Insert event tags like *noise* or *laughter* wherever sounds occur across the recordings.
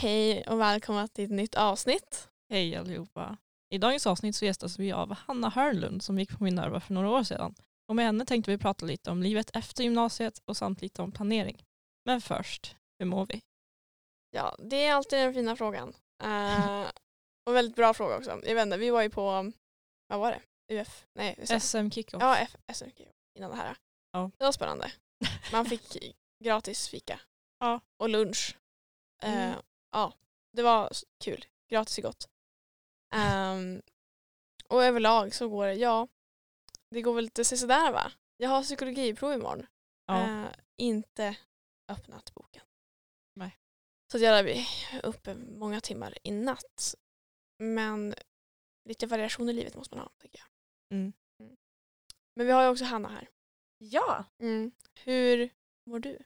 Hej och välkomna till ett nytt avsnitt. Hej allihopa. I dagens avsnitt så gästas vi av Hanna Hörnlund som gick på Minerva för några år sedan. Och med henne tänkte vi prata lite om livet efter gymnasiet och samt lite om planering. Men först, hur mår vi? Ja, det är alltid den fina frågan. Eh, och väldigt bra fråga också. Jag vet inte, vi var ju på, vad var det? UF? Nej, USM. SM kickoff. Ja, F- SMK innan det här. Ja. Det var spännande. Man fick *laughs* gratis fika. Ja. Och lunch. Eh, Mm. Ja, det var kul. Gratis är gott. Ehm, och överlag så går det, ja, det går väl lite sådär va. Jag har psykologiprov imorgon. Ja. Eh, inte öppnat boken. Nej. Så jag lär bli uppe många timmar i natt. Men lite variation i livet måste man ha, tycker jag. Mm. Men vi har ju också Hanna här. Ja, Hur mår du?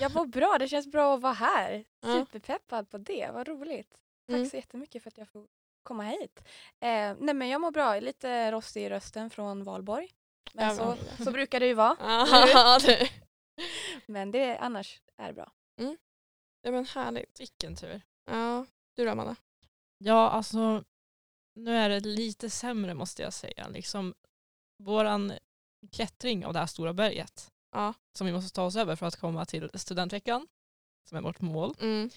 Jag mår bra. Det känns bra att vara här. Superpeppad på det. Vad roligt. Tack Mm. så jättemycket för att jag får komma hit. Eh, nej men jag mår bra. Lite rostig i rösten från valborg. Men Ja, så, så brukar det ju vara. Ja, *laughs* det- Men det annars är det bra. ja men härligt. Vilken tur. Ja, du då Amanda? Ja, alltså nu är det lite sämre måste jag säga. Liksom, våran klättring av det här stora berget Ja. som vi måste ta oss över för att komma till studentveckan, som är vårt mål, Mm.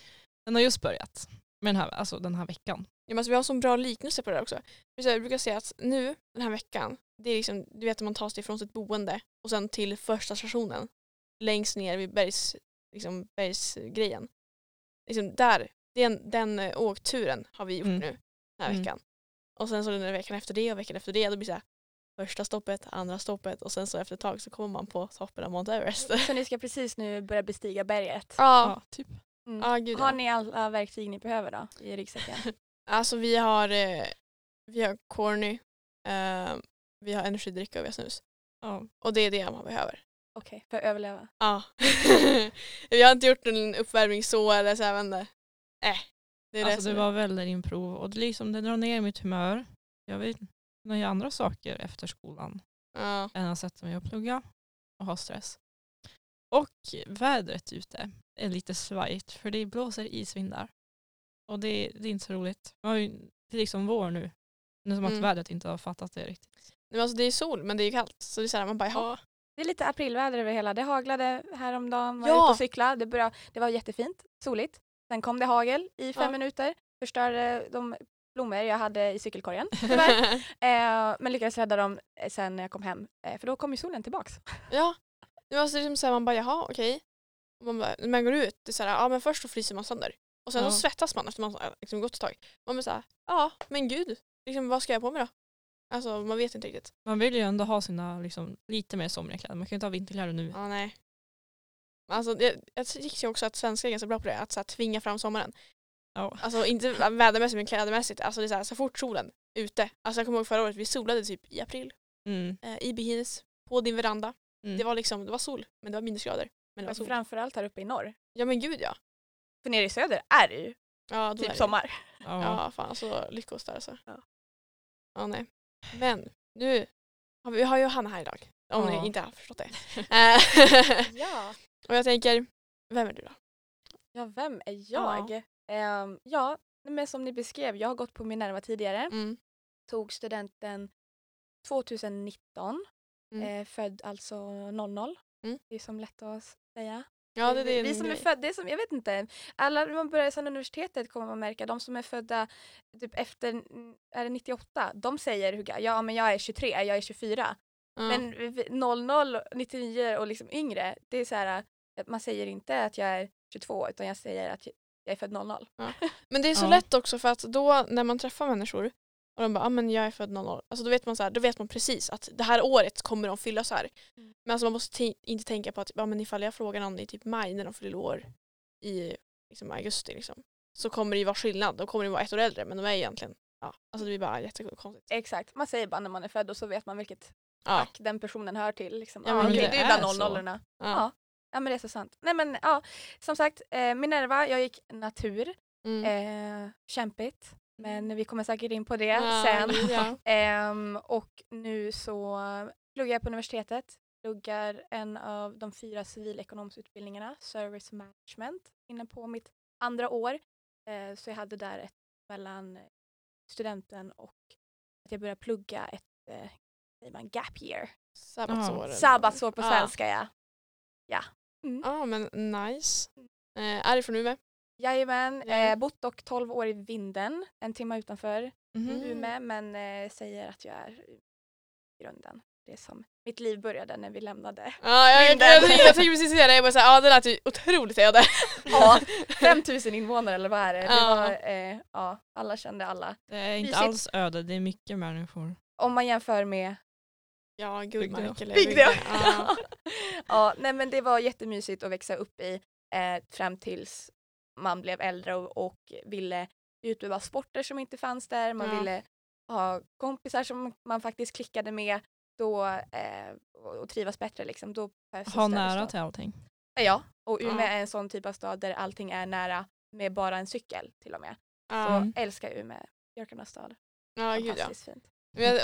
den har just börjat. Med den här, alltså den här veckan. Ja, men alltså, vi har en sån bra liknelse på det också. Jag brukar säga att nu, den här veckan, det är liksom, du vet att man tar sig ifrån sitt boende och sen till första stationen. Längst ner vid bergs, liksom, bergsgrejen. Liksom där, den, den eh, åkturen har vi gjort Mm. nu den här Mm. veckan. Och sen så den veckan efter det och veckan efter det, då blir det så här, första stoppet, andra stoppet och sen så efter ett tag så kommer man på toppen av Mount Everest. Så ni ska precis nu börja bestiga berget. Ja, Ja, typ. Mm. ja gud Har ja. ni alla verktyg ni behöver då i ryggsäcken? *laughs* Alltså vi har, eh, vi har corny, eh, vi har energidricka och vi har snus. Ja. Och det är det man behöver. Okej, för att överleva. Ja. *laughs* vi har inte gjort en uppvärmning så eller så jag vet inte. Äh, det är det Alltså det är- var väldigt improv och det, liksom, det drar ner mitt humör. Jag vill kunna göra andra saker efter skolan Ja. än att sätta mig och plugga och ha stress. Och vädret ute är lite svajigt för det blåser isvindar. Och det, det är inte så roligt. Man har ju, det är liksom vår nu. Det är som att Mm. vädret inte har fattat det riktigt. Men alltså det är sol men det är kallt så det är så här, man bara jaha. Det är lite aprilväder över hela. Det haglade häromdagen, var Ja. ute och cykla. Det, började, det var jättefint, soligt. Sen kom det hagel i fem Ja. minuter. Förstörde de blommor jag hade i cykelkorgen. *laughs* eh, men lyckades rädda dem eh, sen när jag kom hem. Eh, för då kom ju solen tillbaks. *laughs* ja. Det var så liksom så här, man bara jaha okej. Och Man bara, när man går ut, det är så här, ja men först så fryser man sönder. Och sen Ja. så svettas man efter man har liksom gått ett tag. Man bara så här, ja men gud, liksom, vad ska jag på mig då? Alltså man vet inte riktigt. Man vill ju ändå ha sina liksom, lite mer somriga kläder. Man kan ju inte ha vinterkläder nu. Ja, nej. Alltså, jag, jag tycker ju också att svenskar är ganska bra på det, att så här, tvinga fram sommaren. Ja. Alltså inte vädermässigt men klädmässigt. Alltså det är så, här, så fort solen är ute. Alltså jag kommer ihåg förra året, vi solade typ i april. Mm. Eh, I bikinis. På din veranda. Mm. Det var liksom, det var sol. Men det var minusgrader. Men det var sol. Framförallt här uppe i norr. Ja men gud ja. För nere i söder är det ju Ja, då är typ det- sommar. ja. Ja fan så lyckos där alltså. Ja. Ja nej. Men nu, har vi vi har ju Hanna här idag. Om Ja. ni inte har förstått det. *laughs* Eh, *laughs* Ja. och jag tänker, vem är du då? Ja, vem är jag? Ehm, ja, men som ni beskrev, jag har gått på Minerva tidigare. Mm. Tog studenten 2019. Mm. Eh, född alltså 00. Mm. Det är som lätt att säga. Ja det, det vi som är födda, det är som, jag vet inte. Alla, man börjar sen universitetet kommer man märka, de som är födda typ efter, mm, är det 98? De säger, hur ja men jag är 23, jag är 24. Ja. Men vi- vi- 00, 99 och liksom yngre, det är så här, man säger inte att jag är 22 utan jag säger att jag är född 00. *laughs* Men det är så Ja. lätt också för att då när man träffar människor och de bara ah, men jag är född 00. Alltså då vet man så här, då vet man precis att det här året kommer de fylla så här. Mm. Men alltså man måste inte tänka på att ja, men ifall jag frågar någon i typ maj när de fyller år i liksom, augusti liksom, så kommer det ju vara skillnad. Då kommer det vara ett år äldre men de är egentligen ja, alltså det blir bara jättekonstigt. Exakt, man säger bara när man är född och så vet man vilket Ja. fack den personen hör till. Liksom. Ja, Ja, men det det är är bland så. 00 Ja. Ja. Ja men det är så sant. Nej men ja, som sagt eh, Minerva, jag gick natur. Mm. Eh, kämpigt. Men vi kommer säkert in på det Ja, sen. ja. *laughs* Ehm, och nu så pluggar jag på universitetet. pluggar en av de fyra civilekonomsutbildningarna, Service Management, inne på mitt andra år. Eh, så jag hade där ett mellan studenten och att jag började plugga ett eh, gap year. Sabbatsår. Sabbatsår på svenska ja. Ja. Mm. Ja men nice. Eh, är det från Umeå? Jajamän, Ja. eh, bott dock 12 år i Vinden, en timme utanför. Mm. Umeå men eh, säger att jag är i grunden. Det som mitt liv började när vi lämnade. Ja, jag, jag, Vinden. jag, jag, jag tänkte precis säga det, jag bara såhär, ja det lät ju otroligt öde. Ja, *laughs* 5000 invånare eller vad är det? det Ja. var, eh, ja, alla kände alla. Det är inte Mysigt. alls öde, det är mycket människor. Om man jämför med Ja, Gullmark Bygdeå. eller Bygdeå. Ja. *laughs* ja, nej men det var jättemysigt att växa upp i eh, fram tills man blev äldre och, och ville utöva sporter som inte fanns där. Man Ja. ville ha kompisar som man faktiskt klickade med då, eh, och, trivas bättre. Liksom. Då Ha nära till allting. Ja, och Umeå Ja. är en sån typ av stad där allting är nära med bara en cykel till och med. Ja, Så Mm. älskar Umeå, Björkarnas stad. ja gud ja. Fint.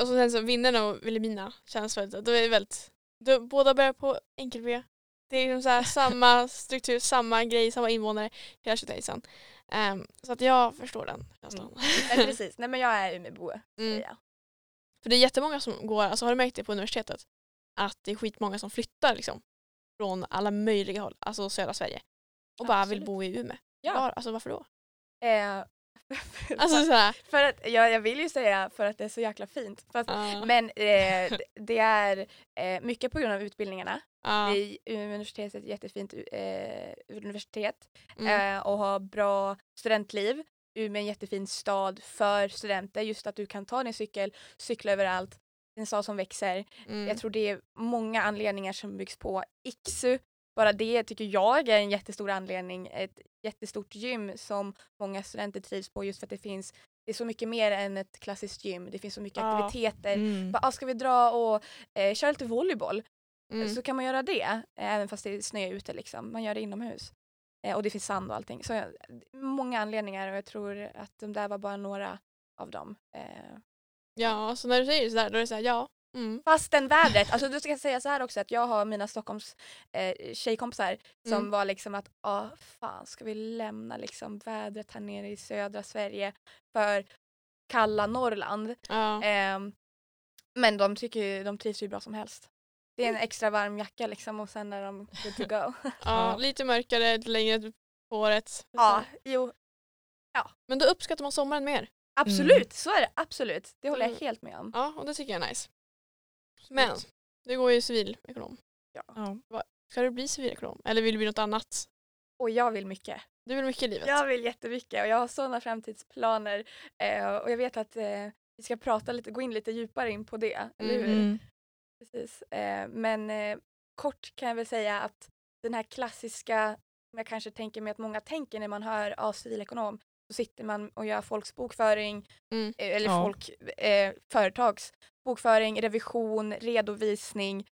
Och så sen så Vindeln och Vilhelmina känns väldigt, då är det väldigt, då, båda börjar på enkel-V. Det är liksom så här, samma *laughs* struktur, samma grej, samma invånare, hela tjottahejsan. Um, så att jag förstår den känslan. Men precis, nej men jag är Umeåbo. Mm. jag. För det är jättemånga som går, alltså har du märkt det på universitetet? Att det är skitmånga som flyttar liksom från alla möjliga håll, alltså södra Sverige. Och bara vill Absolut. bo i Umeå. Ja. Var, alltså varför då? Eh, *laughs* Alltså såhär, för att, ja, jag vill ju säga för att det är så jäkla fint. Fast, ja, Men eh, det är eh, mycket på grund av utbildningarna. ja, Vi, Umeå universitet är ett jättefint eh, universitet mm, eh, och har bra studentliv. Umeå är en jättefin stad för studenter. Just att du kan ta din cykel, cykla överallt. En stad som växer. mm, Jag tror det är många anledningar som byggs på. IKSU, bara det tycker jag är en jättestor anledning. Ett jättestort gym som många studenter trivs på just för att det finns det är så mycket mer än ett klassiskt gym. Det finns så mycket Ja. aktiviteter. Mm. Bara, ah, ska vi dra och eh, köra lite volleyboll? mm. Så kan man göra det, eh, även fast det är snö ute. Liksom. Man gör det inomhus. Eh, och det finns sand och allting. Så eh, många anledningar och jag tror att de där var bara några av dem. Eh, Ja, så när du säger sådär då är det såhär, ja. Mm. Fastän vädret, alltså du ska säga så här också att jag har mina Stockholms eh, tjejkompisar som Mm. var liksom att ah, fan ska vi lämna liksom vädret här nere i södra Sverige för kalla Norrland. Ja. Ehm, men de tycker de trivs ju bra som helst. Det är en extra varm jacka liksom och sen är de good to go. *laughs* ja, lite mörkare, lite längre på året. ja, jo Men då uppskattar man sommaren mer. absolut, så är det absolut. Det håller jag Mm. helt med om. Ja, och det tycker jag är nice. Men, du går ju civilekonom. Ja. Ska du bli civilekonom? Eller vill du bli något annat? Och jag vill mycket. Du vill mycket i livet? Jag vill jättemycket och jag har sådana framtidsplaner eh, och jag vet att eh, vi ska prata lite, gå in lite djupare in på det, eller hur? Mm. Precis. Eh, men eh, kort kan jag väl säga att den här klassiska, som jag kanske tänker mig att många tänker när man hör ah, civilekonom, så sitter man och gör folks bokföring, Mm. eh, eller Ja. folk, eh, företags bokföring, revision, redovisning,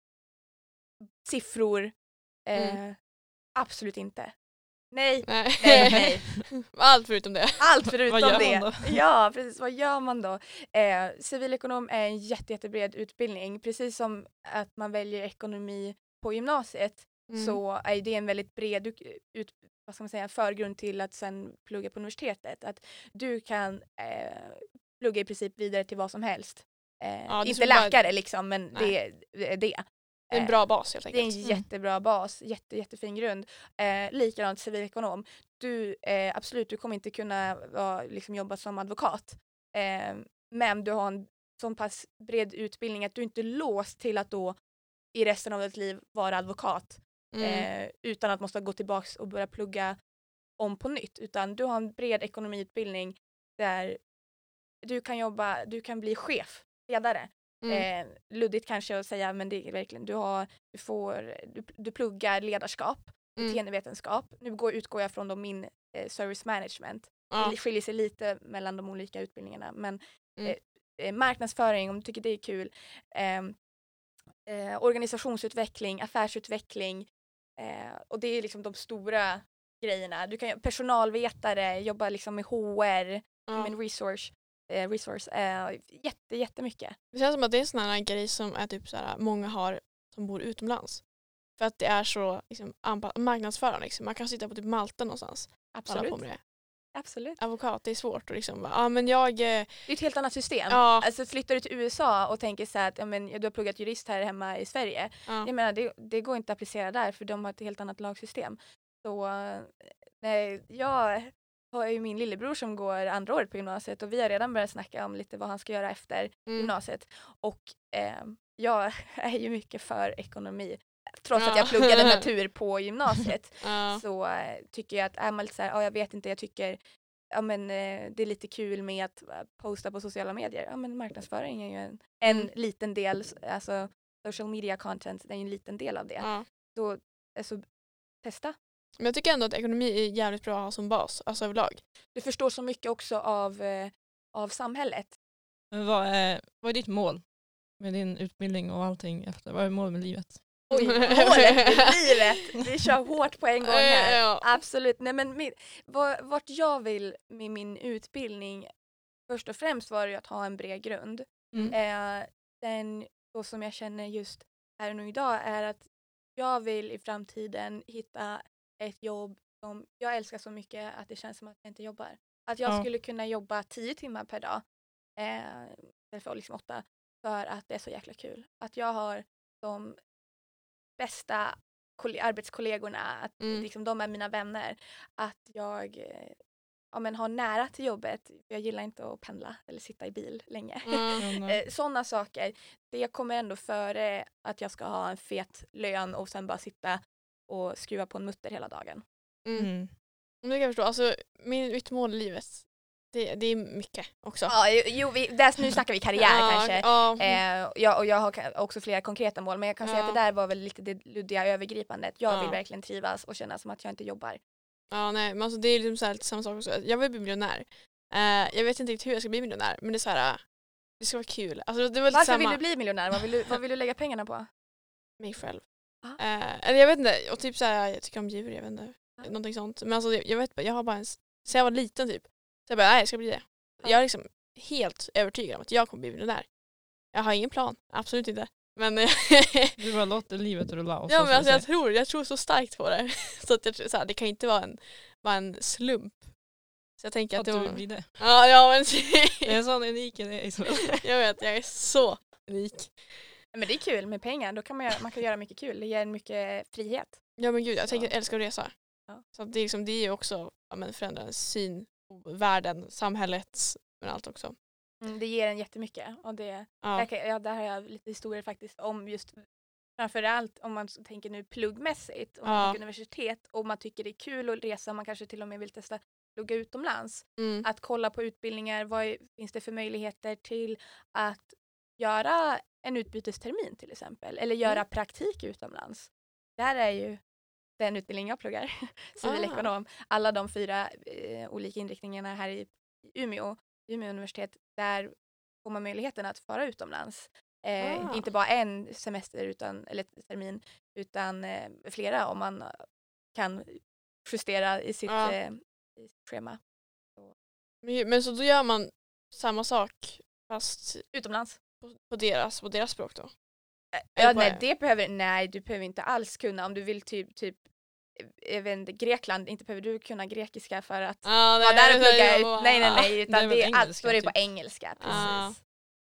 siffror. Eh, Absolut inte. *laughs* Nej, Nej. nej, nej. Allt förutom det. Allt förutom Vad gör det. man Ja, precis. Vad gör man då? Eh, civilekonom är en jätte, jättebred utbildning. Precis som att man väljer ekonomi på gymnasiet Mm. så är det en väldigt bred ut, vad ska man säga, förgrund till att sen plugga på universitetet. Att du kan eh, plugga i princip vidare till vad som helst. Eh, Ja, inte läkare liksom, men Nej. det, är det. Det är en Eh, bra bas helt det är en enkelt. jättebra bas, jätte, jättefin grund. Eh, likadant civilekonom. Du, eh, absolut, du kommer inte kunna vara, liksom, jobba som advokat. Eh, men du har en så pass bred utbildning att du inte är låst till att då i resten av ditt liv vara advokat. Mm. Eh, utan att måste gå tillbaks och börja plugga om på nytt. Utan du har en bred ekonomiutbildning där du kan jobba, du kan bli chef, ledare. Mm. Eh, luddigt kanske att säga men det är verkligen, du, har, du, får, du, du pluggar ledarskap, Mm. beteendevetenskap. Nu går, utgår jag från då min eh, service management. Ja. Det skiljer sig lite mellan de olika utbildningarna men Mm. eh, eh, marknadsföring om du tycker det är kul. ehm, eh, organisationsutveckling, affärsutveckling eh, och det är liksom de stora grejerna. Du kan personalvetare, jobba liksom med HR, Ja. human resource, eh, resource eh, jätte, jättemycket. Det känns som att det är en sån här grej som är typ så här, många har som bor utomlands. För att det är så liksom, marknadsförande. Liksom. Man kan sitta på typ Malta någonstans Absolut. på med det. Absolut. Advokat, det är svårt att liksom, bara, ja men jag, eh, Det är ett helt annat system. ja, Alltså flyttar du till USA och tänker så här att ja, men, du har pluggat jurist här hemma i Sverige. ja. Jag menar det, det går inte att applicera där för de har ett helt annat lagsystem. Så eh, nej, jag har ju min lillebror som går andra året på gymnasiet och vi har redan börjat snacka om lite vad han ska göra efter Mm. gymnasiet. Och eh, jag *laughs* är ju mycket för ekonomi. Trots att Ja. jag pluggade *laughs* natur på gymnasiet *laughs* Ja. så eh, tycker jag att är man lite så här, ja jag vet inte, jag tycker ja, men, eh, det är lite kul med att eh, posta på sociala medier. Ja men marknadsföring är ju en, en Mm. liten del, alltså social media content, är ju en liten del av det. Ja. Så alltså, testa. Men jag tycker ändå att ekonomi är jävligt bra att ha som bas, alltså överlag. Du förstår så mycket också av, eh, av samhället. Men vad, är, vad är ditt mål med din utbildning och allting efter? Vad är målet med livet? Oj, *laughs* målet med livet! Vi kör hårt på en gång här. Ja. Absolut. Nej, men min, vad- vart jag vill med min utbildning, först och främst var det ju att ha en bred grund. Mm. Eh, den så som jag känner just här och nu idag är att jag vill i framtiden hitta ett jobb som jag älskar så mycket att det känns som att jag inte jobbar. Att jag Ja. skulle kunna jobba tio timmar per dag eh, för liksom åtta för att det är så jäkla kul. Att jag har de bästa kolle- arbetskollegorna, att Mm. liksom, de är mina vänner. Att jag eh, ja, men har nära till jobbet. Jag gillar inte att pendla eller sitta i bil länge. Mm. *laughs* Eh, Sådana saker, det kommer ändå före att jag ska ha en fet lön och sen bara sitta och skruva på en mutter hela dagen. Mm. mm. Det kan jag förstå. Alltså, min, mitt mål i livet, det, det är mycket också. Ja, jo, vi, där, nu snackar vi karriär *laughs* Ja, kanske. Ja, Eh, jag, och jag har också flera konkreta mål men jag kan säga Ja. att det där var väl lite det luddiga övergripandet. Jag vill verkligen trivas och känna som att jag inte jobbar. ja, nej, men alltså, det är liksom så här, lite samma sak också. Jag vill bli miljonär. Eh, jag vet inte riktigt hur jag ska bli miljonär, men det är så här, det ska vara kul. Alltså, det var lite Varför samma. vill du bli miljonär? Vad vill du, vad vill du lägga pengarna på? *laughs* mig själv. Eh, eller jag vet inte, och typ så här, jag tycker om djur, jag vet inte. Ja. Någonting sånt. Men alltså, jag, vet bara, jag har bara en, s- så jag var liten typ. Så jag bara, nej jag ska bli det. Ja. Jag är liksom helt övertygad om att jag kommer bli miljonär. Jag har ingen plan, absolut inte. Men, *laughs* Du bara låter livet rulla och ja, men alltså, jag, tror, jag tror så starkt på det. *laughs* Så, att jag, tror- så här, det kan inte vara en, vara en slump. Så jag tänker att, att det du var... vill bli det. Ja, ja men Det är en sån unik Isabel. *laughs* jag vet, jag är så unik. Men det är kul med pengar, då kan man, göra, man kan göra mycket kul. Det ger en mycket frihet. Ja men gud, jag tänker jag älskar att resa. Ja. Så det, är liksom, det är ju också ja, men förändra ens syn på världen, samhället, men allt också. Mm, det ger en jättemycket. Och det, Ja. där, kan, ja, där har jag lite historier faktiskt om just framförallt om man tänker nu pluggmässigt, om man Ja. tänker universitet och man tycker det är kul att resa, man kanske till och med vill testa plugga utomlands. Mm. Att kolla på utbildningar, vad är, finns det för möjligheter till att göra en utbytestermin till exempel eller göra Mm. praktik utomlands. Där är ju den utbildning jag pluggar, *laughs* Ah. civilekonom, alla de fyra eh, olika inriktningarna här i i Umeå, Umeå universitet, där får man möjligheten att fara utomlands. Eh, Ah. Inte bara en semester utan, eller termin utan eh, flera om man kan justera i sitt, Ja. eh, i sitt schema. Men, men så då gör man samma sak fast Utomlands. På, på, deras, på deras språk då? Ja, nej, det behöver, nej, du behöver inte alls kunna om du vill typ, typ jag vet inte, Grekland, inte behöver du kunna grekiska för att Ah, vara där och plugga. jag ut- Nej, nej, nej, *laughs* utan det är allt står det på typ. engelska. Precis. Ah.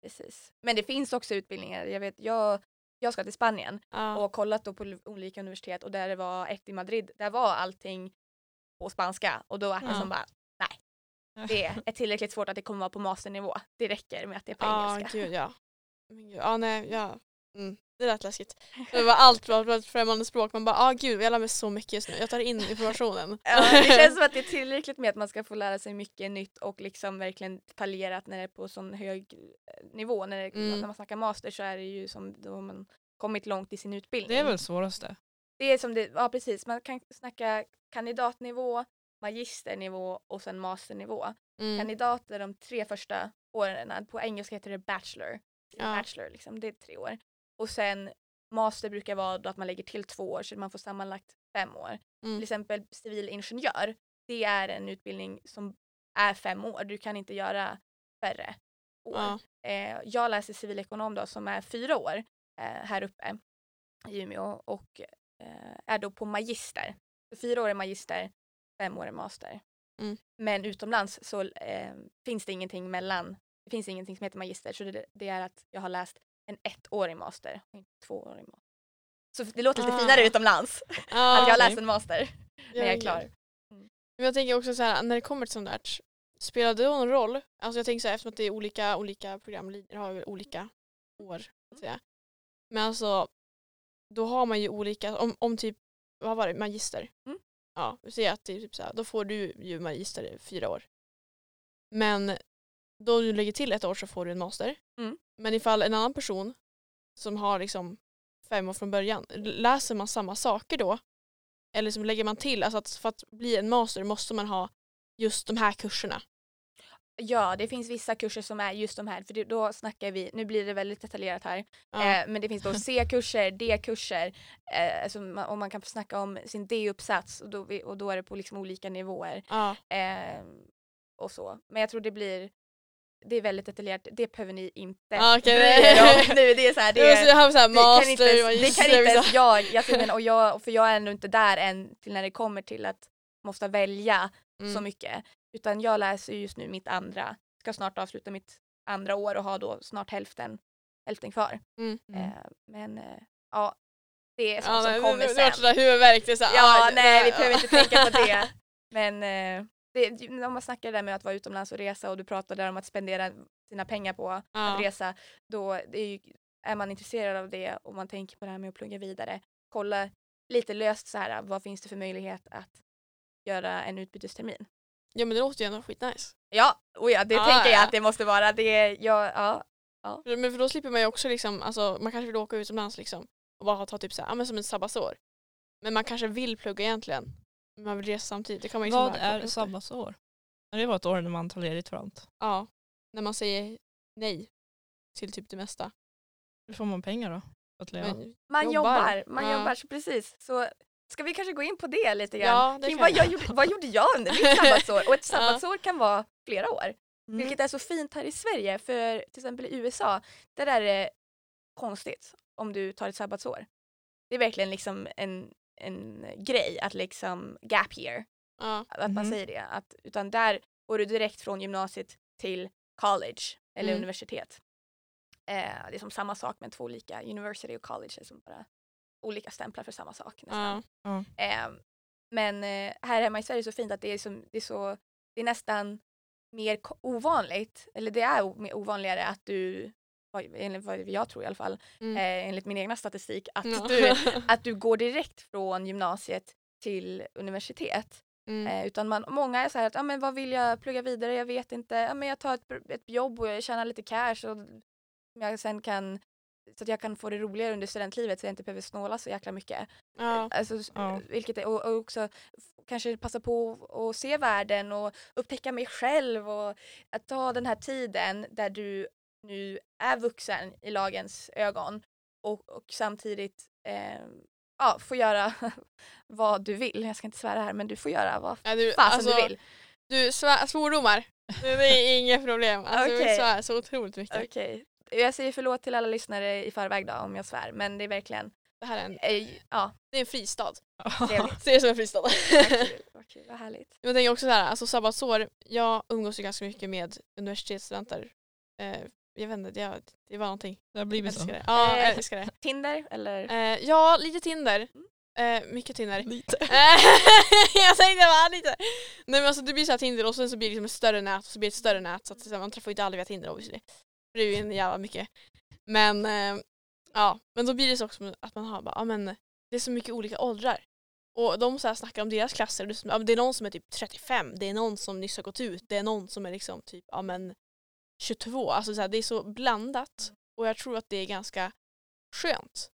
precis. Men det finns också utbildningar, jag vet, jag, jag ska till Spanien Ja. och kollat då på olika universitet och där det var ett i Madrid, där var allting på spanska och då var det Ja. som bara, det *laughs* är tillräckligt svårt att det kommer vara på masternivå. Det räcker med att det är på Ja, engelska. gud ja. Men gud, ja, nej, ja. Mm, det lät läskigt. *laughs* Det var allt var ett främmande språk. Man bara, ah gud, jag lär mig så mycket just nu. Jag tar in informationen. *laughs* Ja, det känns som att det är tillräckligt med att man ska få lära sig mycket nytt och liksom verkligen detaljerat när det är på sån hög eh, nivå. När, det, Mm. när man snackar master så är det ju som då man kommit långt i sin utbildning. Det är väl svåraste. det är som det, ja precis, man kan snacka kandidatnivå, magisternivå och sen masternivå. Mm. Kandidat är de tre första åren, på engelska heter det bachelor. Ja. Bachelor liksom, det är tre år. Och sen master brukar vara då att man lägger till två år så man får sammanlagt fem år till Mm. exempel civilingenjör, det är en utbildning som är fem år. Du kan inte göra färre år. Ja. Eh, jag läser civilekonom då som är fyra år eh, här uppe. i Umeå och eh, är då på magister. Så fyra år är magister, fem år är master. Mm. Men utomlands så eh, finns det ingenting mellan, det finns ingenting som heter magister så det, det är att jag har läst en ettårig master inte tvåårig master. Så det låter lite Ah. finare utomlands *laughs* *laughs* att jag har läst en master när jag är klar. Men jag tänker också så här, när det kommer till sånt där, spelar det någon roll? Alltså jag tänker så här, eftersom att det är olika, olika programlinjer har olika år. Så att säga. Men alltså, då har man ju olika, om, om typ, vad var det, magister? Mm. Ja, vi säger att det är typ så här, då får du ju magister i fyra år. Men då du lägger till ett år så får du en master. Mm. Men ifall en annan person som har liksom fem år från början, läser man samma saker då? Eller som lägger man till, alltså att för att bli en master måste man ha just de här kurserna. Ja, det finns vissa kurser som är just de här, för då snackar vi, nu blir det väldigt detaljerat här, Ja. eh, men det finns då C-kurser, *laughs* D-kurser, eh, alltså och man kan snacka om sin D-uppsats och då, vi- och då är det på liksom olika nivåer. ja. Eh, och så. Men jag tror det blir, det är väldigt detaljerat, det behöver ni inte Ja, okej, bry *laughs* nu. Det är så här, det, Det, så här det kan master, inte, det kan inte ens jag, *laughs* jag, menar, och jag, för jag är ändå inte där än till när det kommer till att måste välja Mm. så mycket. Utan jag läser just nu mitt andra, ska snart avsluta mitt andra år och har då snart hälften, hälften kvar. Mm. Eh, men eh, ja, det är sånt Ja, som kommer det, det var sen. sådär huvudvärk. Det är så här, Ja, aj, nej vi behöver inte tänka på det. *laughs* Men eh, det, om man snackar där med att vara utomlands och resa och du pratar där om att spendera sina pengar på att Ja. resa, då det är, ju, är man intresserad av det och man tänker på det här med att plugga vidare, kolla lite löst så här, vad finns det för möjlighet att göra en utbytestermin? Ja men det låter ju ändå skitnice. Ja, och ja det Ja, tänker jag ja. att det måste vara. Det, ja, ja, För- Men för då slipper man ju också liksom, alltså man kanske vill åka utomlands liksom och bara ta typ så här, ja men som ett sabbatsår. Men man kanske vill plugga egentligen. Men man vill resa samtidigt. Det kan man ju Vad är sabbatsår? Ja, Det var ett år när man tar ledigt från allt. Ja, när man säger nej till typ det mesta. Hur får man pengar då? För Att leva? Men, man Jobbar. jobbar, man Ja. jobbar så precis. Så ska vi kanske gå in på det lite grann? ja, det Kring kan vad, jag. gjorde, vad gjorde jag under mitt sabbatsår? Och ett *laughs* Ja. sabbatsår kan vara flera år. Mm. Vilket är så fint här i Sverige för till exempel i USA, där är det konstigt om du tar ett sabbatsår. Det är verkligen liksom en, en grej att liksom gap year, Ja, att man Mhm. säger det. Att, utan där går du direkt från gymnasiet till college eller Mm. universitet. Eh, det är som samma sak med två olika, university och college är som bara olika stämplar för samma sak nästan. ja. Eh, men eh, här hemma i Sverige är det så fint att det är, som, det är, så, det är nästan mer ovanligt, eller det är mer ovanligare att du, enligt vad jag tror i alla fall, Mm. eh, enligt min egna statistik, att, Ja. du, *laughs* att du går direkt från gymnasiet till universitet. mm. Eh, utan man, många är så här att, ah, men vad vill jag plugga vidare, jag vet inte, ah, men jag tar ett, ett jobb och jag tjänar lite cash och jag sen kan så att jag kan få det roligare under studentlivet så jag inte behöver snåla så jäkla mycket. ja. Alltså, Ja. vilket är, och, och också kanske passa på att se världen och upptäcka mig själv och att ta den här tiden där du nu är vuxen i lagens ögon och, och samtidigt eh, ja, få göra *laughs* vad du vill. Jag ska inte svära här men du får göra vad Ja, du, fasen alltså, du vill. Du, svordomar. Det är inga problem. Alltså. Du *laughs* svär så otroligt mycket. Okej. Jag säger förlåt till alla lyssnare i förväg då om jag svär men det är verkligen, Det här är en, eh, ja, det är en fristad. trevligt. Se *laughs* det som en fristad. Vad kul, vad kul, vad härligt. Jag tänker också så här, alltså sabbatsår, jag umgås ju ganska mycket med universitetsstudenter. Eh, jag vet inte, det, det var någonting. Det har Jag blivit så. det. Ja, jag Eh. älskar det. Tinder eller? Eh, ja, lite Tinder. Mm. Eh, mycket Tinder. Lite. *laughs* jag tänkte bara lite. Nej men alltså det blir så här Tinder och sen så blir det liksom ett större nät och så blir det ett större nät så att man träffar ju inte aldrig via Tinder obviously. För det är ju en jävla mycket. Men eh, ja, men då blir det så också att man har bara, ja men det är så mycket olika åldrar. Och de så här snackar om deras klasser, det är det är någon som är typ 35, det är någon som nyss har gått ut, det är någon som är liksom typ, ja men 22. Alltså så här, det är så blandat och jag tror att det är ganska skönt.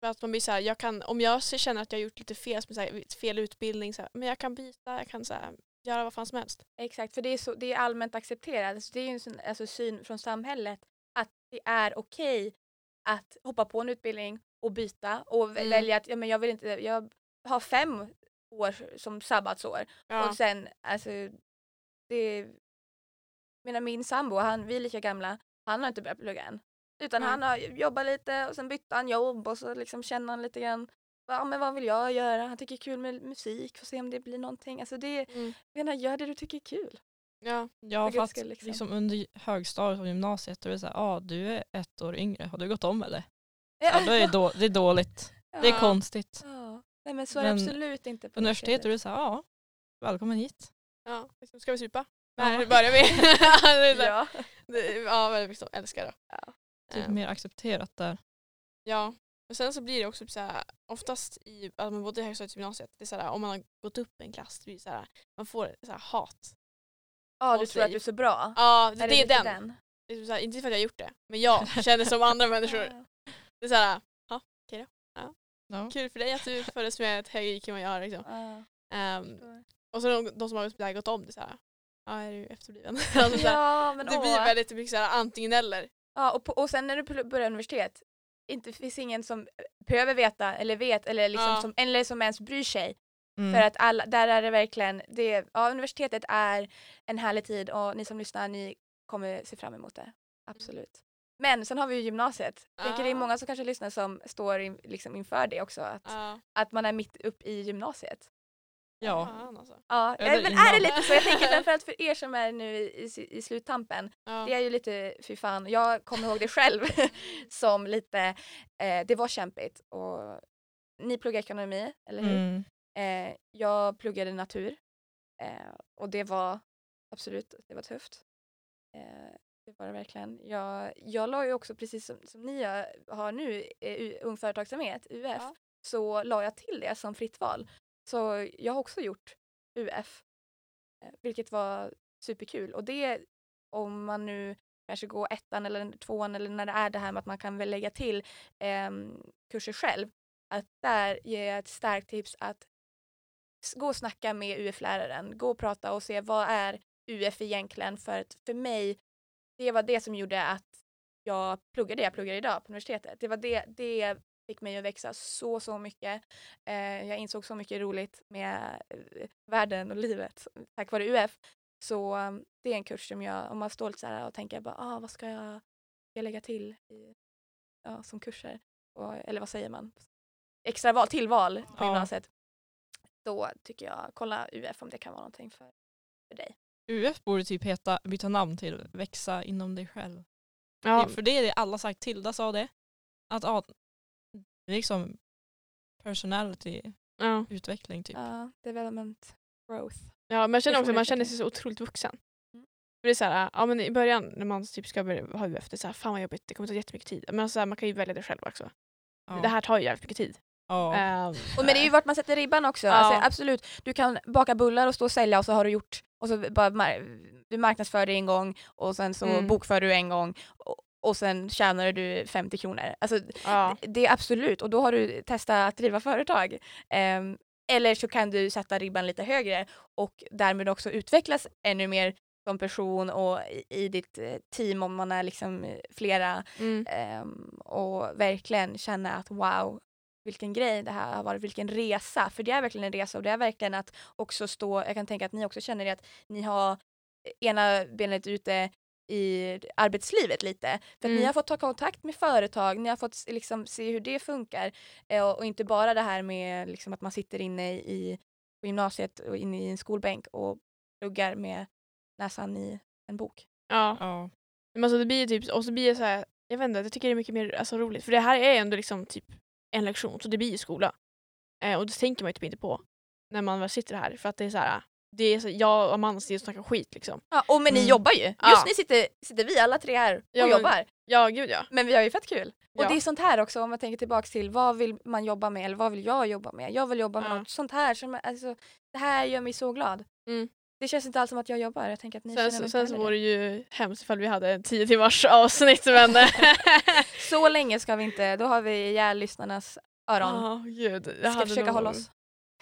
För att man blir så här, jag kan, om jag känner att jag har gjort lite fel, som så här, fel utbildning, så här, men jag kan byta, jag kan så här, göra vad fan som helst. Exakt, för det är, så, det är allmänt accepterat. Alltså, det är ju en sån, alltså, syn från samhället att det är okej att hoppa på en utbildning och byta och Mm. välja att ja, men jag vill inte, jag har fem år som sabbatsår Ja. och sen alltså det menar min sambo, han, vi är lika gamla, han har inte börjat plugga än. Utan Nej. han har jobbat lite och sen bytte han jobb och så liksom känner han lite grann Ja men vad vill jag göra? Han tycker kul med musik, får se om det blir någonting. Alltså det, Mm. jag menar, gör det du tycker är kul. Ja. Ja, För skull, liksom. liksom. under högstadiet och gymnasiet då är det såhär, ja ah, du är ett år yngre, har du gått om eller? Ja, Ja, då är det, då, det är dåligt, det är Ja. konstigt. Ja. Nej men så är det Men absolut inte på Universitetet är det såhär, ja välkommen hit. ja. Liksom, ska vi supa? Ja. Nej, det börjar vi. *laughs* det är så här- Ja. det- ja, men liksom, älskar det. Ja. Typ mer accepterat där. Ja, men sen så blir det också så här, oftast i alltså, både i högstadiet och gymnasiet, det är så här, om man har gått upp en klass, det blir så här, man får så här, hat. Ja, du Hos tror att dig. du är så bra. Ja, det, det är lite den. Det är så här, inte för att jag har gjort det, men jag känner som andra människor. *laughs* Det är så här, ja, okej då. Ja. Kul för dig att du föddes med ett högre IQ än vad jag har. Liksom. Ja. Ehm, och så de, de som har gått- där gått om, det är så här, ja, är du efterbliven? *laughs* alltså, så här, Ja, men det åh. blir väldigt mycket så här, antingen eller. Ja, och, på, och sen när du börjar universitet, inte finns ingen som behöver veta eller vet eller, liksom Ja. som, eller som ens bryr sig. Mm. För att alla, där är det verkligen, det, ja, universitetet är en härlig tid och ni som lyssnar, ni kommer se fram emot det. Absolut. Men sen har vi ju gymnasiet. Jag tänker det är många som kanske lyssnar som står in, liksom inför det också. Att, Ja. att man är mitt upp i gymnasiet. Ja, Fan, alltså. Ja, Eller men är det lite så? Jag tänker *laughs* framförallt för er som är nu i, i, i sluttampen. Ja. Det är ju lite, fy fan, jag kommer ihåg det själv *laughs* *laughs* som lite, eh, det var kämpigt. Och ni pluggar ekonomi, eller hur? mm. Eh, jag pluggade natur. Eh, och det var absolut, det var tufft. Eh, det var det verkligen. Jag, jag la ju också, precis som, som ni har nu, eh, Ung Företagsamhet, UF, Ja. så la jag till det som fritt val. Så jag har också gjort UF, eh, vilket var superkul. Och det, om man nu kanske går ettan eller tvåan eller när det är det här med att man kan väl lägga till eh, kurser själv, att där ger jag ett starkt tips att gå och snacka med UF-läraren, gå och prata och se vad är UF egentligen för att för mig, det var det som gjorde att jag pluggade det jag pluggar idag på universitetet. Det var det, det fick mig att växa så, så mycket. Eh, jag insåg så mycket roligt med eh, världen och livet tack vare UF. Så um, det är en kurs som jag, om man står lite så här och tänker bara, ah, vad ska jag, ska jag lägga till i, ja, som kurser? Och, eller vad säger man? Extra val, tillval på Ja. gymnasiet. Då tycker jag, kolla UF om det kan vara någonting för, för dig. UF borde typ heta, byta namn till växa inom dig själv. Ja, Det- För det är det alla sagt, Tilda sa det. Att det är liksom personality ja. utveckling typ. Ja, development, growth. ja, men jag känner också att man känner sig så otroligt vuxen. Mm. För det är så här, ja, men I början när man typ ska börja ha UF, det är så här, fan vad jobbigt, det kommer ta jättemycket tid. Men så här, man kan ju välja det själv också. Ja. Det här tar ju jävligt mycket tid. ja. Ehm, Och men det är ju vart man sätter ribban också. Ja. Alltså, absolut, du kan baka bullar och stå och sälja och så har du gjort, och så bara du marknadsför det en gång och sen så Mm. bokför du en gång och, och sen tjänar du 50 kronor. Alltså, ja. det, det är absolut, och då har du testat att driva företag. Ehm, eller så kan du sätta ribban lite högre och därmed också utvecklas ännu mer som person och i, i ditt eh, team om man är liksom eh, flera Mm. Ehm, och verkligen känna att wow, vilken grej det här har varit, vilken resa. För det är verkligen en resa och det är verkligen att också stå, jag kan tänka att ni också känner det att ni har ena benet ute i arbetslivet lite. För att ni Mm. har fått ta kontakt med företag, ni har fått liksom se hur det funkar. Eh, och, och inte bara det här med liksom att man sitter inne i på gymnasiet och inne i en skolbänk och pluggar med näsan i en bok. ja. ja. Men alltså det blir typ, och så blir det så här, jag vet inte, jag tycker det är mycket mer alltså, roligt. För det här är ändå liksom typ en lektion, så det blir ju skola. Eh, och det tänker man ju typ inte på när man väl sitter här. För att det är så här, det är så, jag och Amanda sitter och snackar skit liksom. Ja, och men ni Mm. jobbar ju. Just Ja. nu sitter, sitter vi alla tre här och Ja, men- jobbar. Ja, gud ja. Men vi har ju fett kul. Och Ja. det är sånt här också om man tänker tillbaks till vad vill man jobba med eller vad vill jag jobba med? Jag vill jobba med Ja. något sånt här. Som, alltså, det här gör mig så glad. Mm. Det känns inte alls som att jag jobbar. Jag tänker att ni Sen, känner sen så vore det. ju hemskt ifall vi hade en tio timmars *laughs* avsnitt men... *laughs* Så länge ska vi inte, då har vi ihjäl lyssnarnas öron. Ja, gud. Det vi ska hade försöka nog- hålla oss.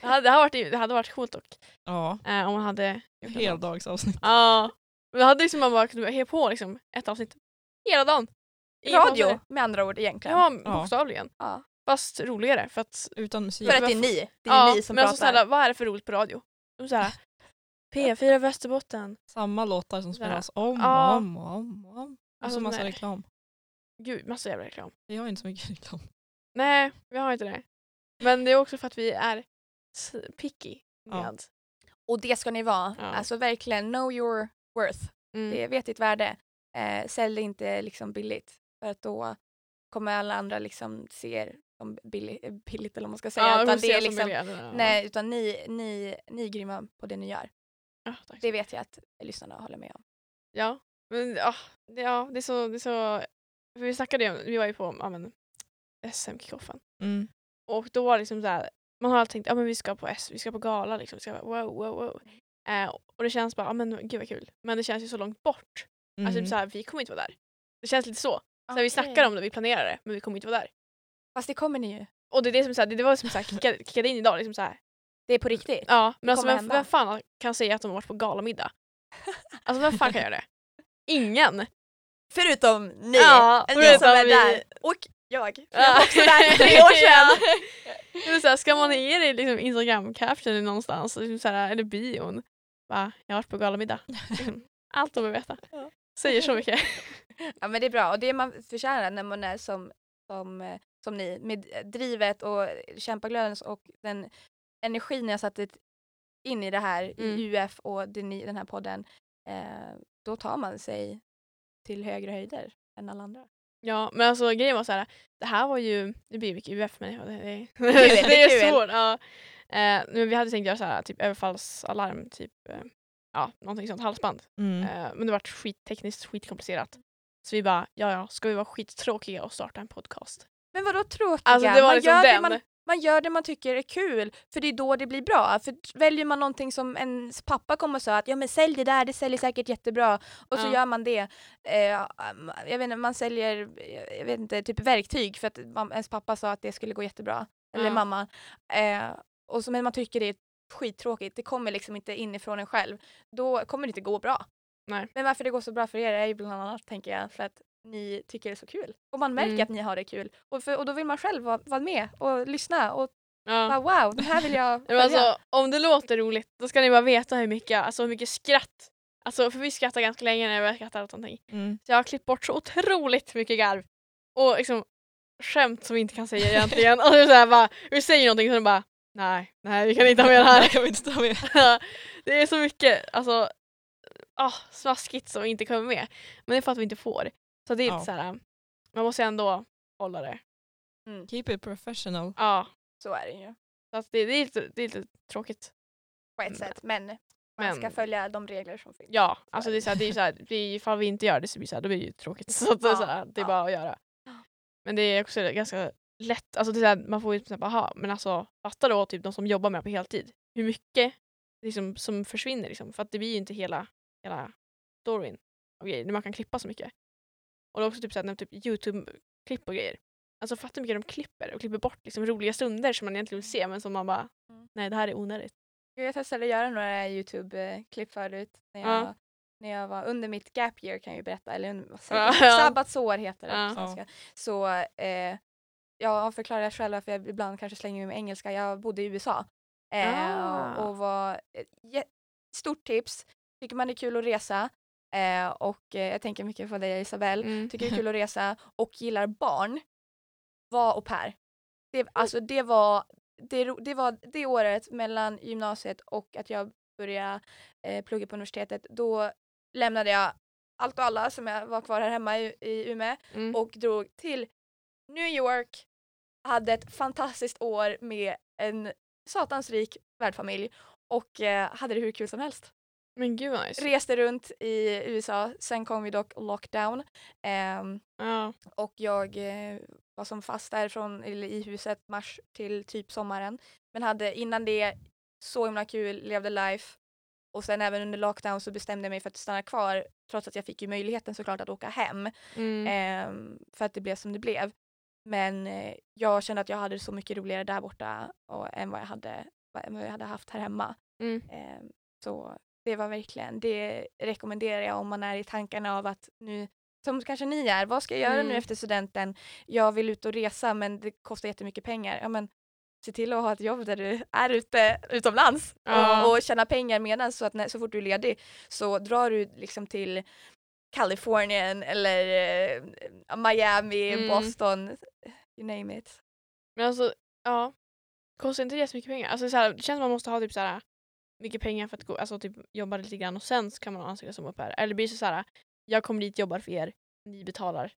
Det hade, det hade, varit, det hade varit coolt dock. ja. Eh, om man hade... Heldagsavsnitt. Ja. Men då hade liksom man bara kunnat he på liksom, ett avsnitt hela dagen. Inga Radio pauser. med andra ord egentligen. Ja, bokstavligen. Ja. Fast roligare för att... Utan musik. För att det är ni. Det är ja, ni som men pratar. alltså, såhär, vad är det för roligt på radio? Såhär, *laughs* P4 Västerbotten. Samma låtar som spelas om och Ja. om och om. Och om. Och Alltså, så massa nej. reklam. gud massa jävla reklam. Vi har inte så mycket *laughs* reklam. Nej, vi har inte det. Men det är också för att vi är picky Ja. med. Och det ska ni vara. Ja. Alltså verkligen know your worth. Mm. Det vet ditt värde. Eh, sälj det inte liksom billigt. För att då kommer alla andra liksom se er som billig, billigt eller vad man ska säga. Ja, utan det är som liksom, nej, utan ni, ni, ni är grymma på det ni gör. Ja. Det vet jag att lyssnarna håller med om. Ja, men ja, det, ja, det är så, det är så vi snackade ju om, vi var ju på ja, men, SM-kickoffen Mm. och då var det liksom så här, man har alltid tänkt ja men vi ska på S, vi ska på gala liksom, vi ska bara, wow wow wow. Eh, och det känns bara, ja men gud vad kul, men det känns ju så långt bort. Alltså Mm. typ så här, vi kommer inte vara där. Det känns lite så. så här, vi snackar om det, vi planerar det, men vi kommer inte vara där. Fast det kommer ni ju. Och det är det som så här, det, det var som så här, kickade, kickade in idag, liksom så här. Det är på riktigt. Ja, men alltså vem, vem fan kan säga att de har varit på galamiddag? Alltså vem fan kan göra det? *laughs* Ingen! Förutom ni. Ja, ni förutom som är vi. där. Och jag. Jag Ja. var också där för tre år *laughs* sedan. Ja. Det är så här, ska man ge det liksom Instagram-caption någonstans, liksom så här, eller bion, bara, jag har varit på galamiddag. Liksom, Allt de vill veta. Ja. Säger så mycket. *laughs* Ja men det är bra och det man förtjänar när man är som, som, som ni med drivet och kämpaglöden och den energin jag satte in i det här Mm. i UF och ni- den här podden eh, då tar man sig till högre höjder än alla andra. Ja, men alltså grejen var så här, det här var ju, det blir mycket UF men det, det, väldigt det är *laughs* *laughs* svårt. Ja. Eh, men vi hade tänkt göra så här, typ överfallsalarm, typ eh, ja, någonting sånt, halsband. Mm. Eh, men det var skittekniskt, skitkomplicerat. Så vi bara, ja ja, ska vi vara skittråkiga och starta en podcast? Men vadå tråkiga? Alltså det var liksom gör det den. man, man gör det man tycker är kul för det är då det blir bra. För väljer man någonting som ens pappa kommer och sa att ja men sälj det där, det säljer säkert jättebra och så Ja. gör man det. Eh, jag vet inte, man säljer jag vet inte, typ verktyg för att man, ens pappa sa att det skulle gå jättebra. Eller Ja. mamma. Eh, och så, men man tycker det är skittråkigt, det kommer liksom inte inifrån en själv. Då kommer det inte gå bra. Nej. Men varför det går så bra för er är ju bland annat, tänker jag, för att ni tycker det är så kul. Och man märker Mm. att ni har det kul. Och, för, och då vill man själv vara, vara med och lyssna och Ja. bara wow, den här vill jag *laughs* följa. alltså, om det låter roligt då ska ni bara veta hur mycket, alltså, hur mycket skratt. Alltså, för vi skrattar ganska länge när vi skrattar åt någonting. Mm. Så jag har klippt bort så otroligt mycket garv. Och liksom skämt som vi inte kan säga egentligen. *laughs* Och så här bara, vi säger någonting och sen bara nej, nej vi kan inte ha med det här. *laughs* kan vi inte ta med. det är så mycket alltså, ah, smaskigt som inte kommer med. Men det är för att vi inte får. Så det är Ja. lite så här, man måste ändå hålla det. Keep it professional. Ja, Så är det ju så att det, det, är lite, det är lite tråkigt. på ett sätt. Men man Men- ska följa de regler som finns. Ja, alltså det är så här, det är så här, vi, ifall vi inte gör det så blir det, så här, då blir det ju tråkigt. Så att det, är så här, det är Ja. bara att göra. Men det är också ganska lätt, alltså det är så här, man får ju typ aha, men alltså fatta då typ de som jobbar med det på heltid. Hur mycket liksom, som försvinner liksom, för att det blir ju inte hela, hela storyn av grejer, man kan klippa så mycket. Och det är också typ, så här, typ Youtube-klipp och grejer. Alltså fatta hur mycket de klipper och klipper bort liksom, roliga stunder som man egentligen vill se men som man bara, Mm. nej det här är onödigt. Jag testade att göra några Youtube-klipp förut när jag, Ja. när jag var under mitt gap year kan jag ju berätta, eller under- vad säger Ja, sabbatsår heter det Ja. på svenska. Så eh, jag förklarar själv varför jag ibland kanske slänger mig med engelska. Jag bodde i USA eh, Ah. och var ett jä- stort tips. Tycker man det är kul att resa eh, och eh, jag tänker mycket på dig Isabelle. Mm. Tycker det är kul att *laughs* resa och gillar barn. Var au pair. Det, alltså det var det, det var det året mellan gymnasiet och att jag började eh, plugga på universitetet. Då lämnade jag allt och alla som jag var kvar här hemma i, i Umeå Mm. och drog till New York. Hade ett fantastiskt år med en satans rik värdfamilj och eh, hade det hur kul som helst. Men gud vad nice. Reste runt i USA, sen kom vi dock lockdown. Ehm, Ja. och jag eh, var som fast därifrån eller i huset mars till typ sommaren. Men hade innan det så himla kul, levde life. Och sen även under lockdown så bestämde jag mig för att stanna kvar trots att jag fick ju möjligheten såklart att åka hem. Mm. ehm, för att det blev som det blev. Men eh, jag kände att jag hade så mycket roligare där borta och, än vad jag hade, vad jag hade haft här hemma. Mm. Ehm, så det var verkligen, det rekommenderar jag om man är i tankarna av att nu, som kanske ni är, vad ska jag göra nu Mm. efter studenten? Jag vill ut och resa men det kostar jättemycket pengar. Ja, men, se till att ha ett jobb där du är ute utomlands Ja. och, och tjäna pengar medan så att när, så fort du är ledig så drar du liksom till Kalifornien eller eh, Miami, Mm. Boston, you name it. Men alltså, ja. Kostar inte det så mycket pengar? Alltså, så här, det känns som man måste ha typ så här, mycket pengar för att gå, alltså, typ, jobba lite grann och sen så kan man ansöka som au pair. Eller blir det så här, jag kommer dit, jobbar för er, ni betalar.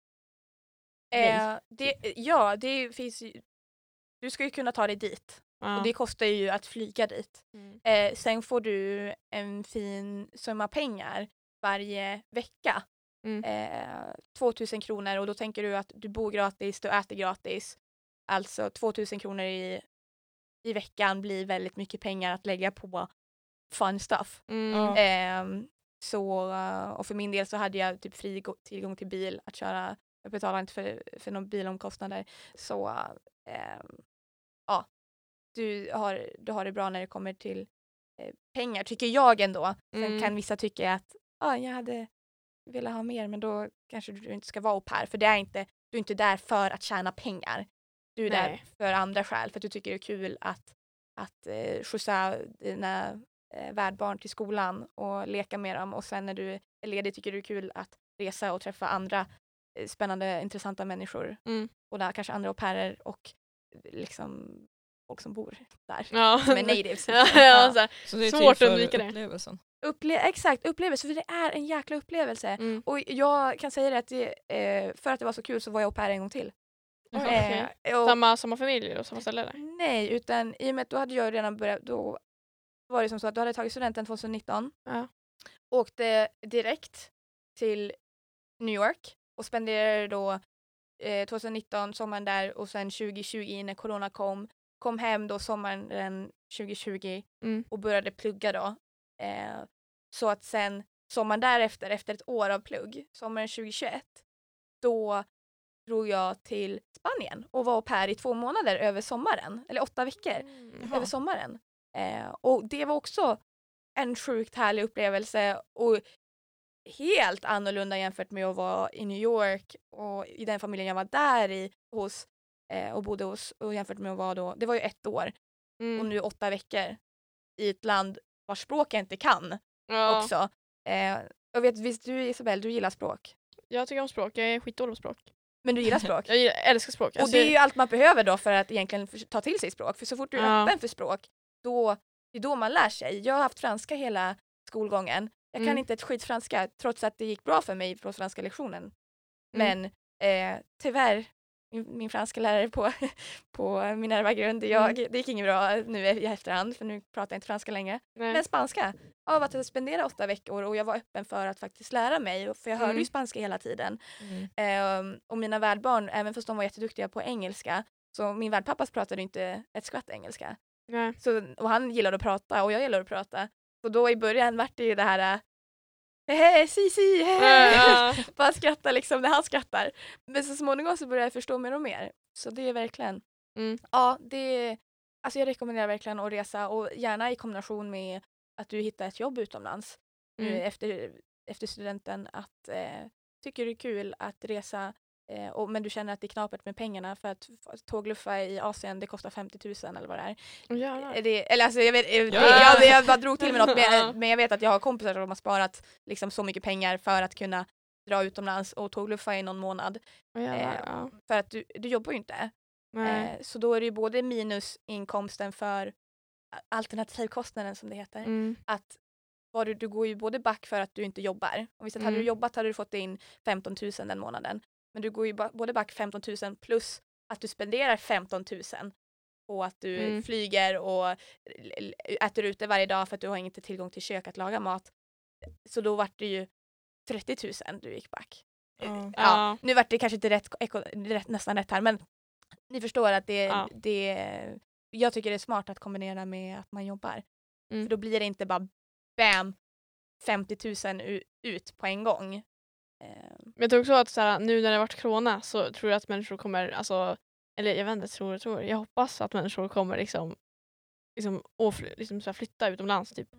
Eh, det, ja, det finns ju, du ska ju kunna ta dig dit Ja. och det kostar ju att flyga dit. Mm. Eh, sen får du en fin summa pengar varje vecka. Mm. Eh, 2000 kronor och då tänker du att du bor gratis, du äter gratis. Alltså 2000 kronor i, i veckan blir väldigt mycket pengar att lägga på fun stuff. Mm. Ehm, så, eh, och för min del så hade jag typ fri gå- tillgång till bil att köra. Jag betalar inte för, för någon bilomkostnader. Så ehm, ja, du har, du har det bra när det kommer till eh, pengar tycker jag ändå. Sen Mm. kan vissa tycka att ah, jag hade velat ha mer men då kanske du inte ska vara au pair för det är inte, du är inte där för att tjäna pengar. Du är där Nej. för andra skäl för att du tycker det är kul att, att eh, skjutsa dina eh, värdbarn till skolan och leka med dem och sen när du är ledig tycker du det är kul att resa och träffa andra eh, spännande intressanta människor Mm. och där kanske andra au pairer och eh, liksom folk som bor där. Ja. Som är *laughs* natives. ja, liksom. ja, Ja. så här. Så det är Svårt att till för undvika det. upplevelsen. Upple- exakt, upplevelse för det är en jäkla upplevelse. Mm. Och jag kan säga det att det, eh, för att det var så kul så var jag au pair en gång till. Okej. Eh, och, Samma, samma familj och samma ställe? Nej, utan i och med att då hade jag redan börjat, då var det som så att då hade tagit studenten 2019, Ja. åkte direkt till New York och spenderade då eh, 2019 sommaren där och sen 2020 när corona kom, kom hem då sommaren 2020 Mm. och började plugga då. Eh, så att sen sommaren därefter, efter ett år av plugg, sommaren 2021, då drog jag till Spanien och var au pair i två månader över sommaren, eller åtta veckor Mm. över sommaren. Eh, och det var också en sjukt härlig upplevelse och helt annorlunda jämfört med att vara i New York och i den familjen jag var där i hos eh, och bodde hos och jämfört med att vara då, det var ju ett år Mm. och nu åtta veckor i ett land vars språk jag inte kan ja. också. Eh, jag vet visst du Isabel, du gillar språk. Jag tycker om språk, jag är skitdålig på språk. Men du gillar språk. *laughs* Jag gillar, älskar språk. Och Alltså, det är ju allt man behöver då för att egentligen ta till sig språk. För så fort du är Ja. öppen för språk, då, det är då man lär sig. Jag har haft franska hela skolgången. Jag kan Mm. inte ett skit franska trots att det gick bra för mig på franska lektionen. Mm. Men eh, tyvärr, min, min franska lärare på, *laughs* på Minerva-grund, jag, Mm. det gick inget bra nu i efterhand för nu pratar jag inte franska längre. nej. Men spanska, av att spendera åtta veckor och jag var öppen för att faktiskt lära mig, för jag hörde Mm. ju spanska hela tiden. Mm. Ehm, och mina värdbarn, även fast de var jätteduktiga på engelska, så min värdpappas pratade inte ett skvatt engelska. Nej. Så, och han gillade att prata och jag gillade att prata. Så då i början vart det ju det här Hehe, si si, hehe. Ja. *laughs* Bara skratta liksom när han skrattar. Men så småningom så började jag förstå mer och mer. Så det är verkligen, Mm. ja det, alltså jag rekommenderar verkligen att resa och gärna i kombination med att du hittar ett jobb utomlands nu Mm. efter, efter studenten att eh, tycker det är kul att resa eh, och, men du känner att det är knapert med pengarna för att tågluffa i Asien det kostar 50 000 eller vad det är. Är det, eller alltså jag vet, eh, det, Ja. jag, jag bara drog till med något Ja. men, *laughs* men jag vet att jag har kompisar som har sparat liksom så mycket pengar för att kunna dra utomlands och tågluffa i någon månad. Jävlar. eh, ja. För att du, du jobbar ju inte. Eh, så då är det ju både minusinkomsten för alternativkostnaden som det heter Mm. att var du, du går ju både back för att du inte jobbar. Och visst att hade du Mm. jobbat hade du fått in 15 000 den månaden. Men du går ju både back 15 000 plus att du spenderar 15 000 på att du Mm. flyger och äter ute varje dag för att du har inte tillgång till kök att laga mat. Så då vart det ju 30 000 du gick back. Ja. Ja, Ja. nu vart det kanske inte rätt, rätt, nästan rätt här men ni förstår att det, Ja. det jag tycker det är smart att kombinera med att man jobbar. Mm. För då blir det inte bara bam 50 000 u- ut på en gång. Eh, Men jag tror också att så här, nu när det har varit corona så tror jag att människor kommer, alltså, eller jag vet inte, tror och tror, jag hoppas att människor kommer liksom, liksom, och fly, liksom så här, flytta utomlands typ.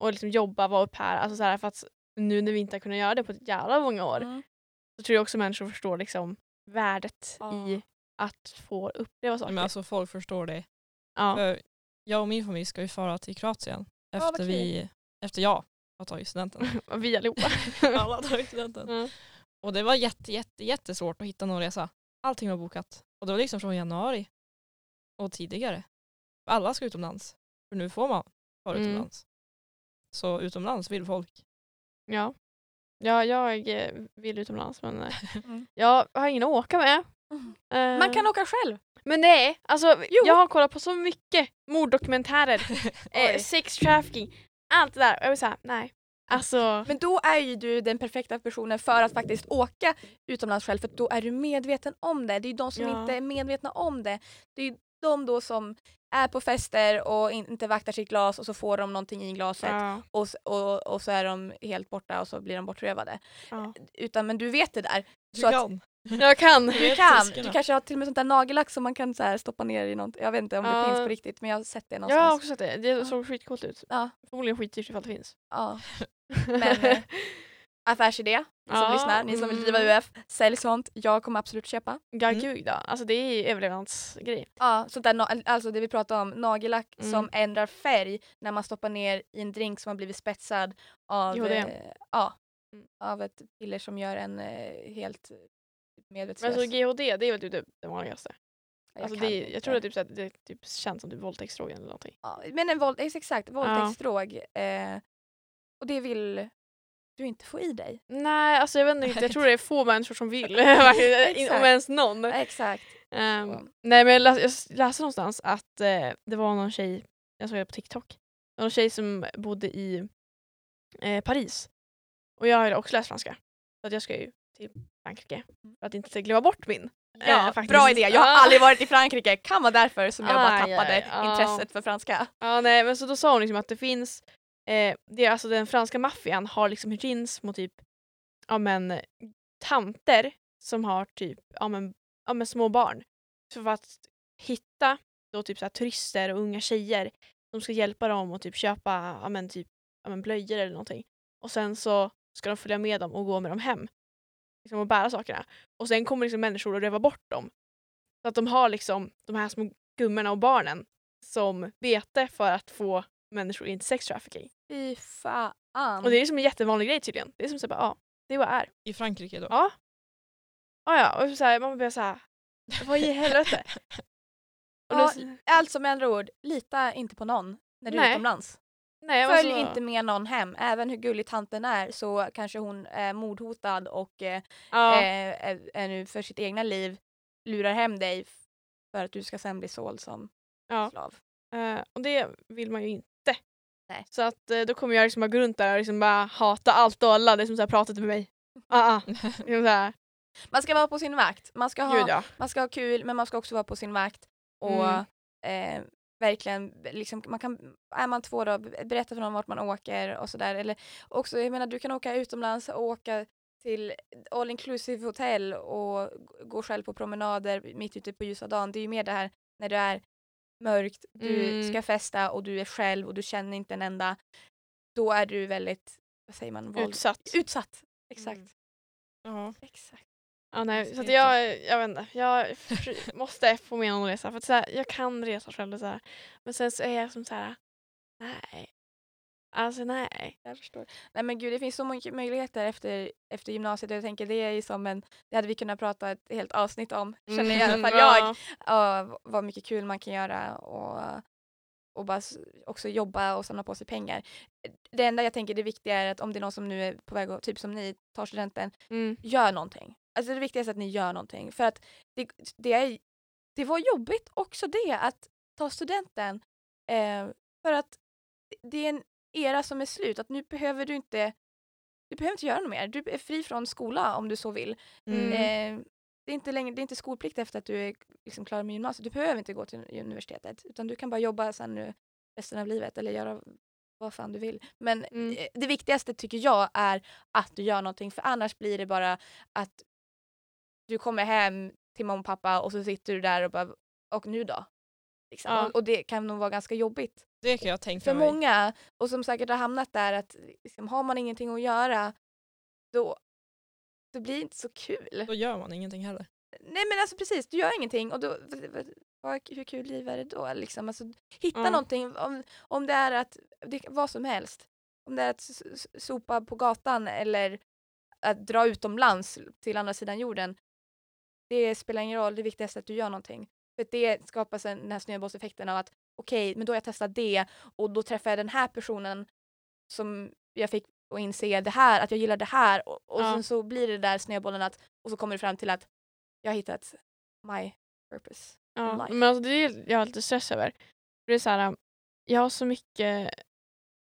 Och liksom jobba, vara upp här. Alltså, så här, för att nu när vi inte har kunnat göra det på ett jävla många år mm. så tror jag också människor förstår liksom värdet Ja. i att få uppleva saker. Men alltså folk förstår det. ja. För jag och min familj ska ju fara till Kroatien efter kul. vi, efter jag har tagit studenten. *laughs* Vi allihopa. *laughs* Alla har tagit studenten. Ja. Och det var jätte, jätte, jättesvårt att hitta någon resa. Allting var bokat. Och det var liksom från januari och tidigare. Alla ska utomlands. För nu får man vara Mm. utomlands. Så utomlands vill folk. Ja. ja, jag eh, vill utomlands men eh, *laughs* Mm. jag har ingen att åka med. Mm. Eh, Man kan åka själv. Men nej, alltså Jo. jag har kollat på så mycket morddokumentärer, eh, sex trafficking, allt det där. Och jag vill säga nej. Alltså, Men då är ju du den perfekta personen för att faktiskt åka utomlands själv för då är du medveten om det. Det är ju de som Ja. inte är medvetna om det. Det är ju de då som är på fester och in- inte vaktar sitt glas och så får de någonting i glaset ja, och, och, och så är de helt borta och så blir de bortrövade. ja. Utan men du vet det där. Så att-. Jag kan. Du kan. Du kanske har till och med sånt där nagellack som man kan så här stoppa ner i något. Jag vet inte om det Ja. finns på riktigt men jag har sett det Jag har någonstans. också sett det, det såg skitcoolt ut. Ja. Förmodligen skitdyrt ifall det finns. Ja. *laughs* Men eh, affärsidé, ni som Ja, lyssnar, ni som vill driva mm. UF, sälj sånt. Jag kommer absolut köpa. Ja Mm. ja, alltså det är ju överlevnadsgrej. Ja, sånt där, na- alltså det vi pratar om, nagellack Mm. som ändrar färg när man stoppar ner i en drink som har blivit spetsad av, Jo, det. eh, ja, av ett piller som gör en eh, helt Men medvetslös. alltså GHD det är väl typ det, vanligaste. Jag Alltså det, jag tror att det, typ, det typ känns som typ våldtäktsdrogen eller någonting. ja, men en våld, exakt, våldtäktsdrog. Eh, och det vill du inte få i dig. Nej, alltså jag vet inte, jag tror det är få *laughs* människor som vill. *laughs* Om ens någon. Exakt. Ehm, Så. nej men jag läste, jag läste någonstans att eh, det var någon tjej, jag såg det på TikTok, någon tjej som bodde i eh, Paris. Och jag har också läst franska. Så att jag ska ju till Frankrike för att inte glömma bort min. Ja, eh, bra idé. Jag har Ja. aldrig varit i Frankrike. Kan vara därför som jag bara Aj, tappade aj, ja. intresset för franska. Ja nej men så då sa hon liksom att det finns, eh, det är alltså den franska maffian har liksom in små typ, ja men tanter som har typ, ja men, ja men små barn. Så för att hitta då typ så här, turister och unga tjejer som ska hjälpa dem att typ köpa ja men typ ja men blöjor eller någonting. Och sen så ska de följa med dem och gå med dem hem. Liksom och bära sakerna. Och sen kommer liksom människor att röva bort dem. Så att de har liksom de här små gummorna och barnen som bete för att få människor in till sex trafficking. Fy fan. Och det är liksom en jättevanlig grej tydligen. Det är som så bara, ja, det är vad det är. I Frankrike då. Ja. Ja, ja. Och så här, man blir så här, vad i *laughs* helvete? Och Ja, då- Alltså med andra ord, lita inte på någon när du är Nej. utomlands. Nej, Följ så- inte med någon hem. Även hur gullig tanten är så kanske hon är mordhotad och eh, Ja, eh, är, är nu för sitt egna liv lurar hem dig för att du ska sen bli såld som ja. slav. Eh, och det vill man ju inte. Nej. Så att då kommer jag liksom bara gå runt där och liksom bara hata allt och alla det som så här pratat med mig. Ah, ah. *laughs* Liksom Man ska vara på sin vakt. Man ska, ha, gud ja. man ska ha kul men man ska också vara på sin vakt. Och Mm. eh, verkligen, liksom, man kan, är man två då, berätta för någon vart man åker och sådär. Eller också, jag menar du kan åka utomlands och åka till all inclusive hotell och gå själv på promenader mitt ute på ljusa dagen. Det är ju mer det här när det är mörkt, du Mm. ska festa och du är själv och du känner inte en enda. Då är du väldigt, vad säger man, våld- Utsatt. utsatt. Exakt. Mm. Ja. Exakt. Ja, nej, så jag, jag vet inte, jag *laughs* måste få med någon att resa. För att så här, jag kan resa själv och så här. Men sen så är jag som så här, nej. Alltså nej. Jag förstår. Nej men gud det finns så mycket möjligheter efter, efter gymnasiet och jag tänker det är ju som en, det hade vi kunnat prata ett helt avsnitt om, känner i alla fall *laughs* jag. Mm, Ja. Ja, vad mycket kul man kan göra och, och bara också jobba och samla på sig pengar. Det enda jag tänker det viktiga är att om det är någon som nu är på väg att, typ som ni, tar studenten, Mm. gör någonting. Alltså det viktigaste är att ni gör någonting. För att det, det, är, det var jobbigt också det att ta studenten. Eh, för att det är en era som är slut. Att nu behöver du inte du behöver inte göra något mer. Du är fri från skola om du så vill. Mm. Eh, det, är inte längre, det är inte skolplikt efter att du är liksom klar med gymnasiet. Du behöver inte gå till universitetet. Utan du kan bara jobba sen nu resten av livet eller göra vad fan du vill. Men Mm. eh, det viktigaste tycker jag är att du gör någonting för annars blir det bara att du kommer hem till mamma och pappa och så sitter du där och bara och nu då? Liksom. Ja. Och, det kan nog vara ganska jobbigt Det kan jag tänka för mig. många och som säkert har hamnat där att liksom, har man ingenting att göra då, då blir det inte så kul. Då gör man ingenting heller. Nej men alltså precis, du gör ingenting och då, hur kul liv är det då? Liksom, alltså, hitta Ja. någonting, om, om det är att, det, vad som helst. om det är att sopa på gatan eller att dra utomlands till andra sidan jorden. Det spelar ingen roll, det viktigaste är att du gör någonting. För det skapar sen den här snöbollseffekten av att okej, men då har jag testat det och då träffar jag den här personen som jag fick att inse det här, att jag gillar det här och, och Ja. sen så blir det där snöbollen att och så kommer det fram till att jag har hittat my purpose. Ja, life. men alltså det är jag har lite stress över. För det är så här, jag har så mycket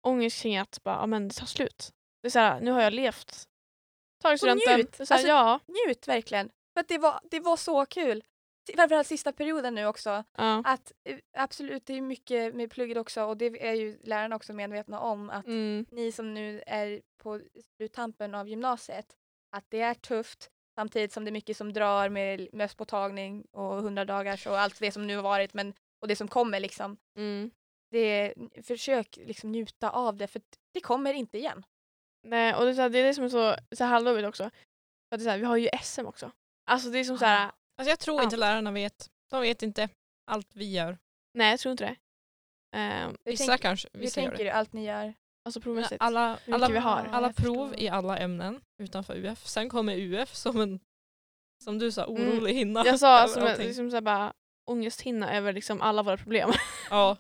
ångest kring att bara, ja, men det tar slut. Det är så här, nu har jag levt. Tagit studenten. njut. Här, Alltså- ja. Njut verkligen. För att det var, det var så kul. Framförallt sista perioden nu också. ja. Att absolut, det är mycket med plugget också och det är ju lärarna också medvetna om att Mm. ni som nu är på sluttampen av gymnasiet, att det är tufft samtidigt som det är mycket som drar med mösspåtagning och 100 dagars och allt det som nu har varit men, och det som kommer liksom. Mm. Det, försök liksom njuta av det för det kommer inte igen. Nej, och det är, så här, det är det som är så, så halvjobbigt också. För att det är så här, vi har ju SM också. Alltså det är som så här, Alltså jag tror inte lärarna vet. De vet inte allt vi gör. nej jag tror inte det. Ehm, Hur Vissa tänk- kanske, Hur vissa gör tänker det. du allt ni gör? alltså provmässigt. Alla, alla, vi har. alla jag prov förstår. i alla ämnen utanför UF. Sen kommer UF som en, som du sa, Mm. orolig hinna. Jag sa *laughs* över som en, allting. liksom så här, bara ångesthinna över liksom alla våra problem. Ja.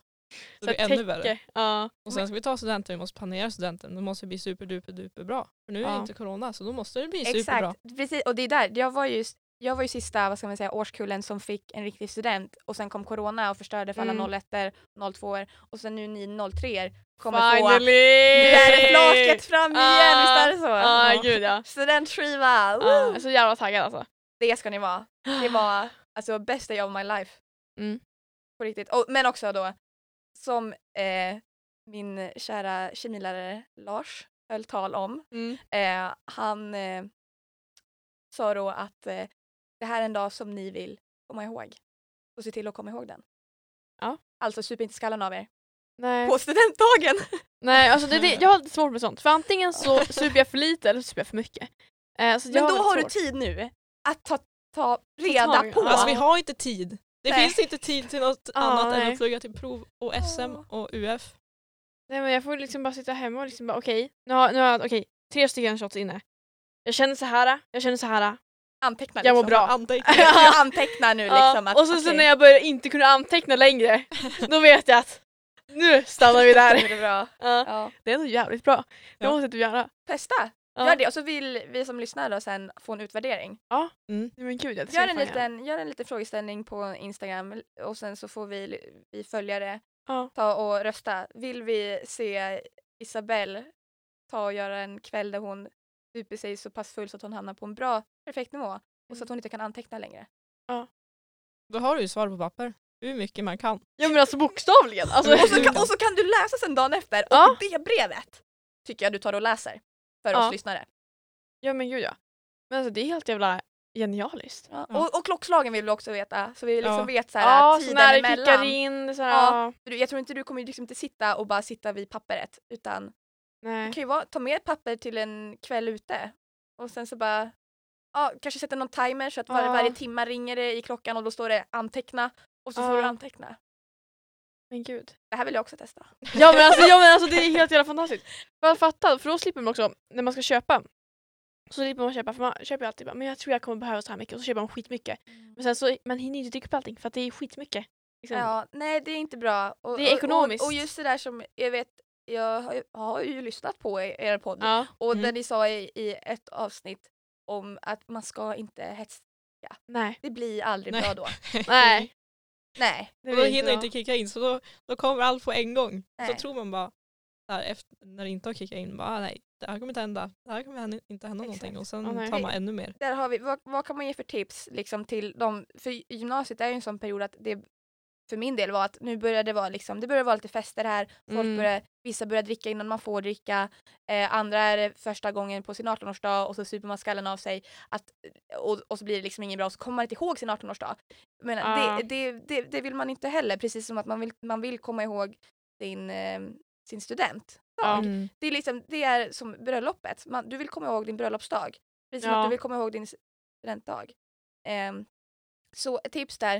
Det Så blir här, ännu värre. Ja. Och sen ska vi ta studenten, vi måste planera studenten. Då måste det bli superduper duper bra. För nu är det Ja. inte corona så då måste det bli superbra. Exakt, precis. Och det är där, jag var ju, jag var ju sista vad ska man säga, årskullen som fick en riktig student och sen kom corona och förstörde för alla Mm. 01 02 och sen nu ni 03 kommer få Finally! Det flaket fram igen, Ah. visst är det så? Ja, Ja. gud ja. Studentskiva! woo! Jag är så jävla taggad alltså. Det ska ni vara. Det var alltså best day of my life. Mm. På riktigt. Och, men också då som eh, min kära kemilärare Lars höll tal om. Mm. Eh, han eh, sa då att eh, det här är en dag som ni vill komma ihåg. Och se till att komma ihåg den. Ja. Alltså sup inte skallen av er. Nej. På studentdagen! *laughs* Nej, alltså det, det, *laughs* jag har lite svårt med sånt. För antingen så super jag för lite eller så super jag för mycket. Eh, Men då har du svårt. tid nu att ta, ta reda på. Alltså vi har inte tid. Det Nej. finns inte tid till något Ja, annat än att plugga till prov och SM Åh. och UF. Nej men jag får liksom bara sitta hemma och liksom bara okej, nu har, nu har jag okej, tre stycken shots inne. Jag känner så här, jag känner så här. Anteckna Jag mår liksom. bra. Anteckningar. Jag antecknar *laughs* nu liksom. Att, och så, så okej, när jag börjar inte kunna anteckna längre, *laughs* då vet jag att nu stannar vi där. är det bra. Ja, Ja. det är nog jävligt bra. Det Ja. måste du göra. Testa! Ja. Gör det och så vill vi som lyssnar då sen få en utvärdering. Mm. Nej, Men gud, jag Gör en, liten, gör en liten frågeställning på Instagram och sen så får vi, vi följare Ja. ta och rösta. Vill vi se Isabelle ta och göra en kväll där hon super sig så pass full så att hon hamnar på en bra, perfekt nivå och så att hon inte kan anteckna längre. Då har du ju svar på papper. Hur mycket man kan. Ja men alltså bokstavligen. Alltså, Och så, kan, *laughs* och så kan du läsa sen dagen efter och Ja. det brevet tycker jag du tar och läser för Ja. oss lyssnare. ja men gud ja. Men alltså det är helt jävla genialiskt. Ja. Ja. Och, och klockslagen vill vi också veta så vi liksom Ja. vet så här, Ja, så tiden när det emellan. kickar in så här, Ja. du- Jag tror inte du kommer liksom inte sitta och bara sitta vid pappret utan du Nej. kan ju vara, ta med papper till en kväll ute och sen så bara ja, kanske sätta någon timer så att var, Ja. varje timme ringer det i klockan och då står det anteckna och så Ja. får du anteckna. Men gud. Det här vill jag också testa. Ja men alltså, ja, men alltså det är *laughs* helt jävla fantastiskt. För att fatta, för då slipper man också, när man ska köpa, så slipper man köpa, för man köper ju alltid bara, men jag tror jag kommer behöva så här mycket och så köper man skitmycket. Men sen så, man hinner inte dricka upp allting för att det är skitmycket. Liksom. Ja, nej det är inte bra. Och, Det är ekonomiskt. Och, och just det där som jag vet, jag har ju, har ju lyssnat på er, er podd Ja. och Mm. där ni sa i, i ett avsnitt om att man ska inte hetsa. Nej. Det blir aldrig Nej. bra då. *laughs* Nej. Nej. Det Och då hinner inte kicka in så då, då kommer allt på en gång. Nej. Så tror man bara, här, efter, när det inte har kickat in, bara "Ah, nej, det här kommer inte hända. Det här kommer inte hända Exakt. någonting. Och sen nej. tar man ännu mer. Där har vi, vad, vad kan man ge för tips liksom, till dem? För gymnasiet är ju en sån period att det för min del var att nu börjar det vara liksom, det börjar vara lite fester här, folk Mm. börjar, vissa börjar dricka innan man får dricka, eh, andra är det första gången på sin 18-årsdag och så super man skallen av sig att, och, och så blir det liksom inget bra och så kommer man inte ihåg sin 18-årsdag. Men Ja. det, det, det, det vill man inte heller, precis som att man vill, man vill komma ihåg sin, eh, sin student. Mm. Det, är liksom, det är som bröllopet, man, du vill komma ihåg din bröllopsdag. Precis som Ja. att du vill komma ihåg din studentdag. Ehm, så tips där,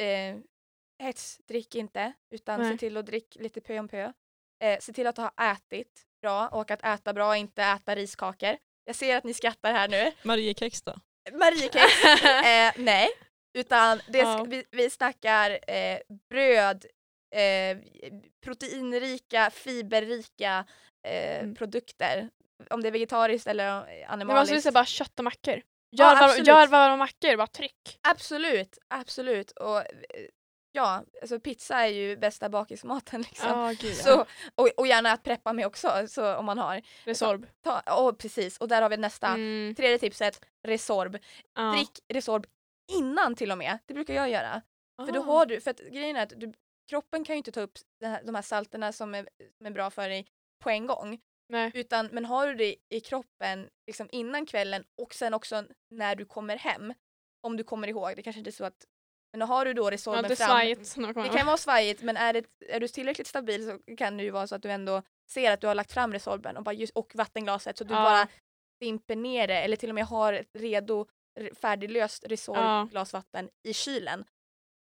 eh, hets, drick inte utan se Nej. till att dricka lite pö om pö. Eh, se till att ha ätit bra och att äta bra, inte äta riskakor. Jag ser att ni skrattar här nu. Mariekex då? Mariekex, *laughs* eh, nej. Utan det, Ja. vi, vi snackar eh, bröd, eh, proteinrika, fiberrika eh, Mm. produkter. Om det är vegetariskt eller Men man skulle animaliskt. säga bara kött och mackor. Gör, Ja, varma mackor, bara tryck. Absolut, absolut. Och eh, ja, alltså pizza är ju bästa bakismaten *laughs* liksom. Ja, gud Så, och, och gärna att preppa med också så om man har. Resorb. Ta, oh, precis, och där har vi nästa. Mm. Tredje tipset, Resorb. Ja. Drick Resorb innan till och med. Det brukar jag göra. För då Ah. har du, för att grejen är att du, kroppen kan ju inte ta upp här, de här salterna som är, som är bra för dig på en gång. Nej. Utan, men har du det i kroppen liksom innan kvällen och sen också när du kommer hem. Om du kommer ihåg, det kanske inte är så att men har du då Ja, Resorben det är fram. svajigt. Det kan vara svajigt men är, det, är du tillräckligt stabil så kan det ju vara så att du ändå ser att du har lagt fram Resorben och, bara just, och vattenglaset så du Ja. bara dimper ner det eller till och med har redo färdiglöst Resorb Ja. i kylen.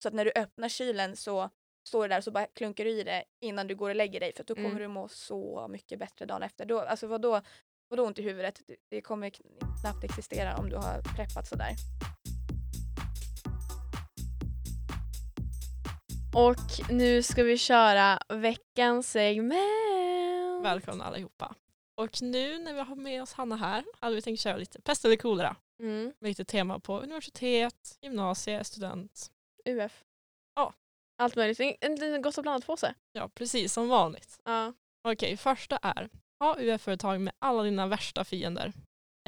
Så att när du öppnar kylen så står det där och så bara klunkar du i det innan du går och lägger dig för då kommer Mm. du må så mycket bättre dagen efter. Då, alltså vadå, vadå ont i huvudet? Det, det kommer kn- knappt existera om du har preppat sådär. Och nu ska vi köra veckans segment. Välkomna allihopa. Och nu när vi har med oss Hanna här hade vi tänkt köra lite pest eller kolera. Mm. Med lite tema på universitet, gymnasie, student. UF. Ja. Allt möjligt. En en liten gott och blandat påse. Ja, precis som vanligt. Ja. Okej, första är ha UF-företag med alla dina värsta fiender.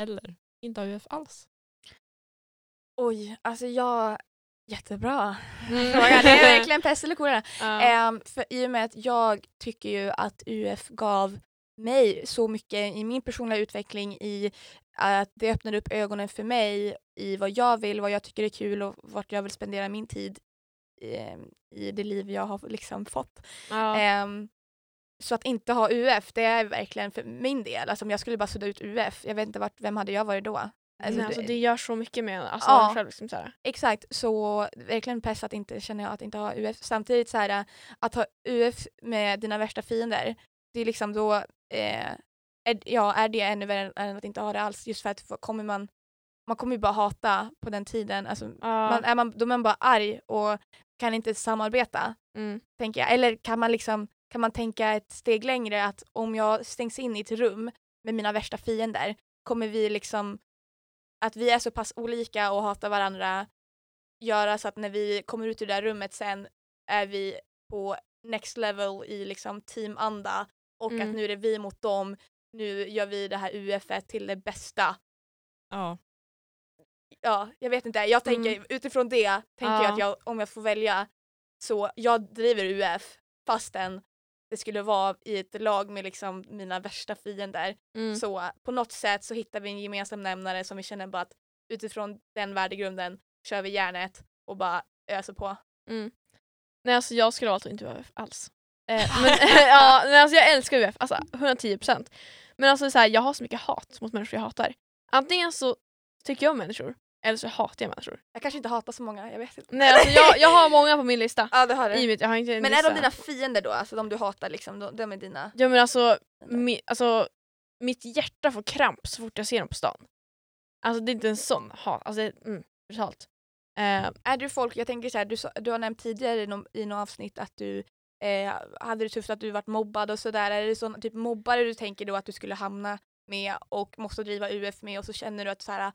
Eller inte ha UF alls. Oj, alltså jag... Jättebra. Mm. *laughs* Fråga. Det är *laughs* verkligen pest eller kolera. Ja. Ehm, för I och med att jag tycker ju att UF gav mig så mycket i min personliga utveckling i att det öppnade upp ögonen för mig i vad jag vill, vad jag tycker är kul och vart jag vill spendera min tid ehm, i det liv jag har liksom fått. Ja. Ehm, så att inte ha UF, det är verkligen för min del. Alltså om jag skulle bara sudda ut UF, jag vet inte vart, vem hade jag varit då? Alltså, alltså, det gör så mycket med. Alltså, Ja. själv. Liksom. Exakt, så verkligen press att inte känna jag att inte ha UF. Samtidigt så här att ha UF med dina värsta fiender, det är liksom då, eh, är, ja är det ännu värre än att inte ha det alls just för att kommer man, man kommer ju bara hata på den tiden. Alltså, Ja. man, är man, då är man bara arg och kan inte samarbeta, Mm. tänker jag. Eller kan man liksom, kan man tänka ett steg längre att om jag stängs in i ett rum med mina värsta fiender, kommer vi liksom, att vi är så pass olika och hatar varandra göra så att när vi kommer ut ur det där rummet sen är vi på next level i liksom teamanda och Mm. att nu är det vi mot dem, nu gör vi det här UF till det bästa. Ja, Ja, jag vet inte, jag tänker utifrån det tänker jag Ja. att jag, om jag får välja så jag driver UF fastän det skulle vara i ett lag med liksom mina värsta fiender. Mm. Så på något sätt så hittar vi en gemensam nämnare som vi känner bara att utifrån den värdegrunden kör vi järnet och bara öser på. Mm. Nej alltså jag skulle valt att inte vara UF alls. Eh, *laughs* men, *laughs* ja, men alltså jag älskar UF, alltså 110%. Men alltså så här, jag har så mycket hat mot människor jag hatar. Antingen så tycker jag om människor, eller så hatar jag människor. Jag kanske inte hatar så många, jag vet inte. Nej alltså jag, jag har många på min lista. *laughs* Ja det har I mitt, jag har inte en Men lista. är de dina fiender då? Alltså de du hatar liksom, de, de är dina? Ja men alltså, mi, alltså, mitt hjärta får kramp så fort jag ser dem på stan. Alltså det är inte en sån hat, alltså det är mm, brutalt. Eh, Är du folk, jag tänker så här, du, du har nämnt tidigare i något, i något avsnitt att du eh, hade det tufft att du varit mobbad och sådär. Är det sån typ mobbare du tänker då att du skulle hamna med och måste driva UF med och så känner du att så här,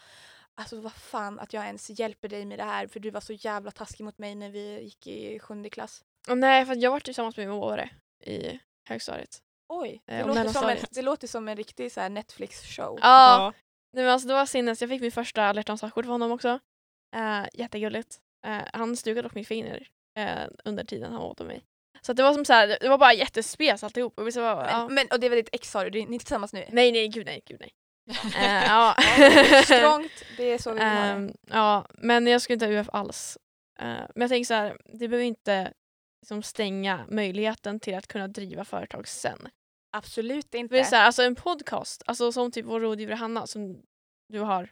alltså vad fan att jag ens hjälper dig med det här för du var så jävla taskig mot mig när vi gick i sjunde klass. och nej för jag var tillsammans med min mobbare i högstadiet. Oj, det, Eh, låter, som en, det låter som en riktig så här Netflix-show. Ja, nej, men alltså, det var sinnes. Jag fick min första alla hjärtans dag-kort av honom också. Eh, jättegulligt. Eh, han stukade dock mitt finger eh, under tiden han var åt mig. Så att det var som så här, det var bara jättespes alltihop. Och så bara, ja. Men, men, och det är väl ditt ex sa du, ni är inte tillsammans nu? Nej nej gud nej, gud nej. Eh, *laughs* ja. Strångt, *laughs* det är så vi vill ha det. Ehm, ja, men jag skulle inte ha UF alls. Eh, men jag tänker så här, det behöver inte liksom, stänga möjligheten till att kunna driva företag sen. Absolut inte. det är så här, alltså en podcast, alltså som typ vår rådgivare Hanna som du har.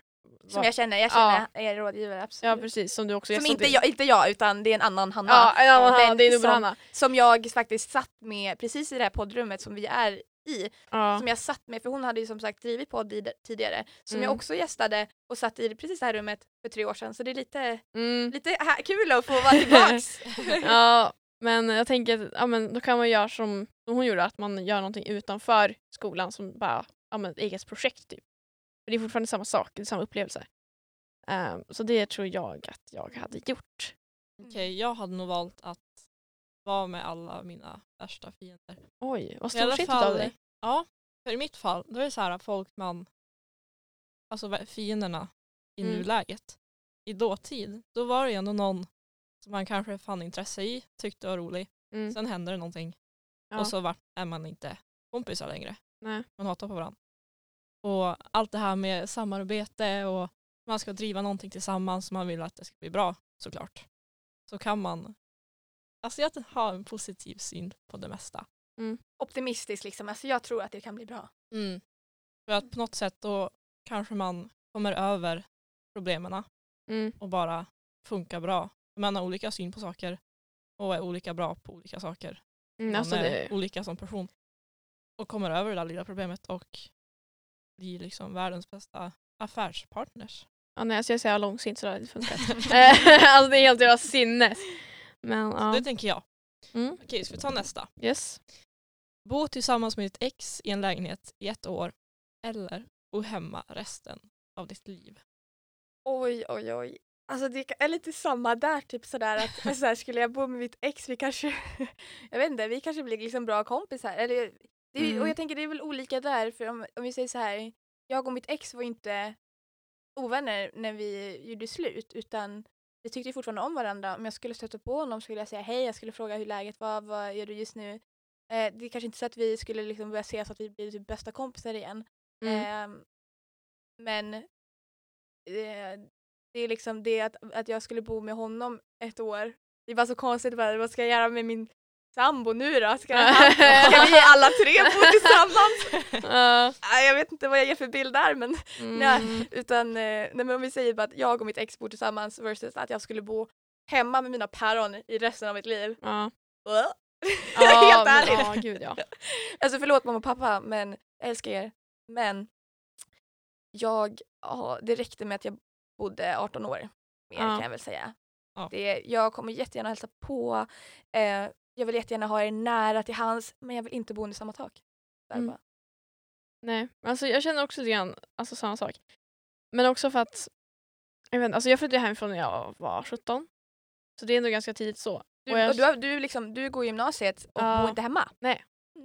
Som jag känner, jag känner Ja. er rådgivare absolut. Ja precis, som du också Som inte jag, inte jag utan det är en annan Hanna. Ja, en annan Hanna, det är som- dubbel-Hanna. Som jag faktiskt satt med precis i det här poddrummet som vi är i. Ja. Som jag satt med, för hon hade ju som sagt drivit podd i tidigare. Som jag Mm. också gästade och satt i precis det här rummet för tre år sedan. Så det är lite, Mm. lite här, kul att få vara tillbaks. *laughs* ja, men jag tänker att ja, men då kan man göra som, hon gjorde, att man gör någonting utanför skolan som bara ja, men ett eget projekt. Typ. För det är fortfarande samma sak, det är samma upplevelse. Ehm, så det tror jag att jag hade gjort. Okej, jag hade nog valt att vara med alla mina värsta fiender. Oj, vad storsintigt av dig. ja, för i mitt fall, då är det så här folk man, alltså fienderna i Mm. nuläget. I dåtid, då var det ju ändå någon som man kanske fann intresse i, tyckte var rolig. Mm. Sen hände det någonting Ja. och så var, är man inte kompisar längre. Nej. Man hatar på varandra. Och allt det här med samarbete och man ska driva någonting tillsammans, man vill att det ska bli bra såklart. Så kan man, alltså jag har en positiv syn på det mesta. Optimistisk liksom, alltså jag tror att det kan bli bra. Mm. För att på något sätt då kanske man kommer över problemen Mm. och bara funkar bra. Man har olika syn på saker och är olika bra på olika saker. Mm, Man alltså är det, olika som person. Och kommer över det där lilla problemet och blir liksom världens bästa affärspartners. ja, nej, alltså jag säger långsint så det hade funkat. *laughs* Eh, *laughs* alltså det är helt jävla sinnes. Men Så ja. det tänker jag. Mm. Okej, ska vi ta nästa? Yes. Bo tillsammans med ditt ex i en lägenhet i ett år eller bo hemma resten av ditt liv. Oj, oj, oj. Alltså det är lite samma där, typ sådär att *laughs* alltså, såhär, skulle jag bo med mitt ex, vi kanske, *laughs* jag vet inte, vi kanske blir liksom bra kompisar. Eller, det Mm. Och jag tänker det är väl olika där, för om, om vi säger så här, jag och mitt ex var inte ovänner när vi gjorde slut, utan vi tyckte fortfarande om varandra. Om jag skulle stöta på honom skulle jag säga hej, jag skulle fråga hur läget var, vad gör du just nu? Eh, det är kanske inte så att vi skulle liksom börja ses så att vi blir typ bästa kompisar igen. Mm. Ehm, men eh, det är liksom det att, att jag skulle bo med honom ett år. Det var så konstigt, bara, vad ska jag göra med min sambo nu då? Ska, han, ska vi alla tre bo *laughs* tillsammans? Nej, jag vet inte vad jag ger för bild där men, Mm. nej, utan eh, nej, men om vi säger bara att jag och mitt ex bor tillsammans versus att jag skulle bo hemma med mina päron i resten av mitt liv. Ja, *laughs* Ja, Helt men- ärligt. Ja, gud ja. *laughs* Alltså förlåt mamma och pappa men jag älskar er. Men jag, ja, det räckte med att jag bodde 18 år. Mer kan jag väl säga. Det, jag kommer jättegärna hälsa på. Eh, jag vill jättegärna ha er nära till hands men jag vill inte bo under samma tak. Mm. Nej, alltså jag känner också lite grann alltså, samma sak. Men också för att jag, vet, inte, alltså jag flyttade hemifrån när jag var 17. Så det är ändå ganska tidigt så. Du, Och jag- och du, har- du, liksom, du går i gymnasiet och Ja. bor inte hemma. Jag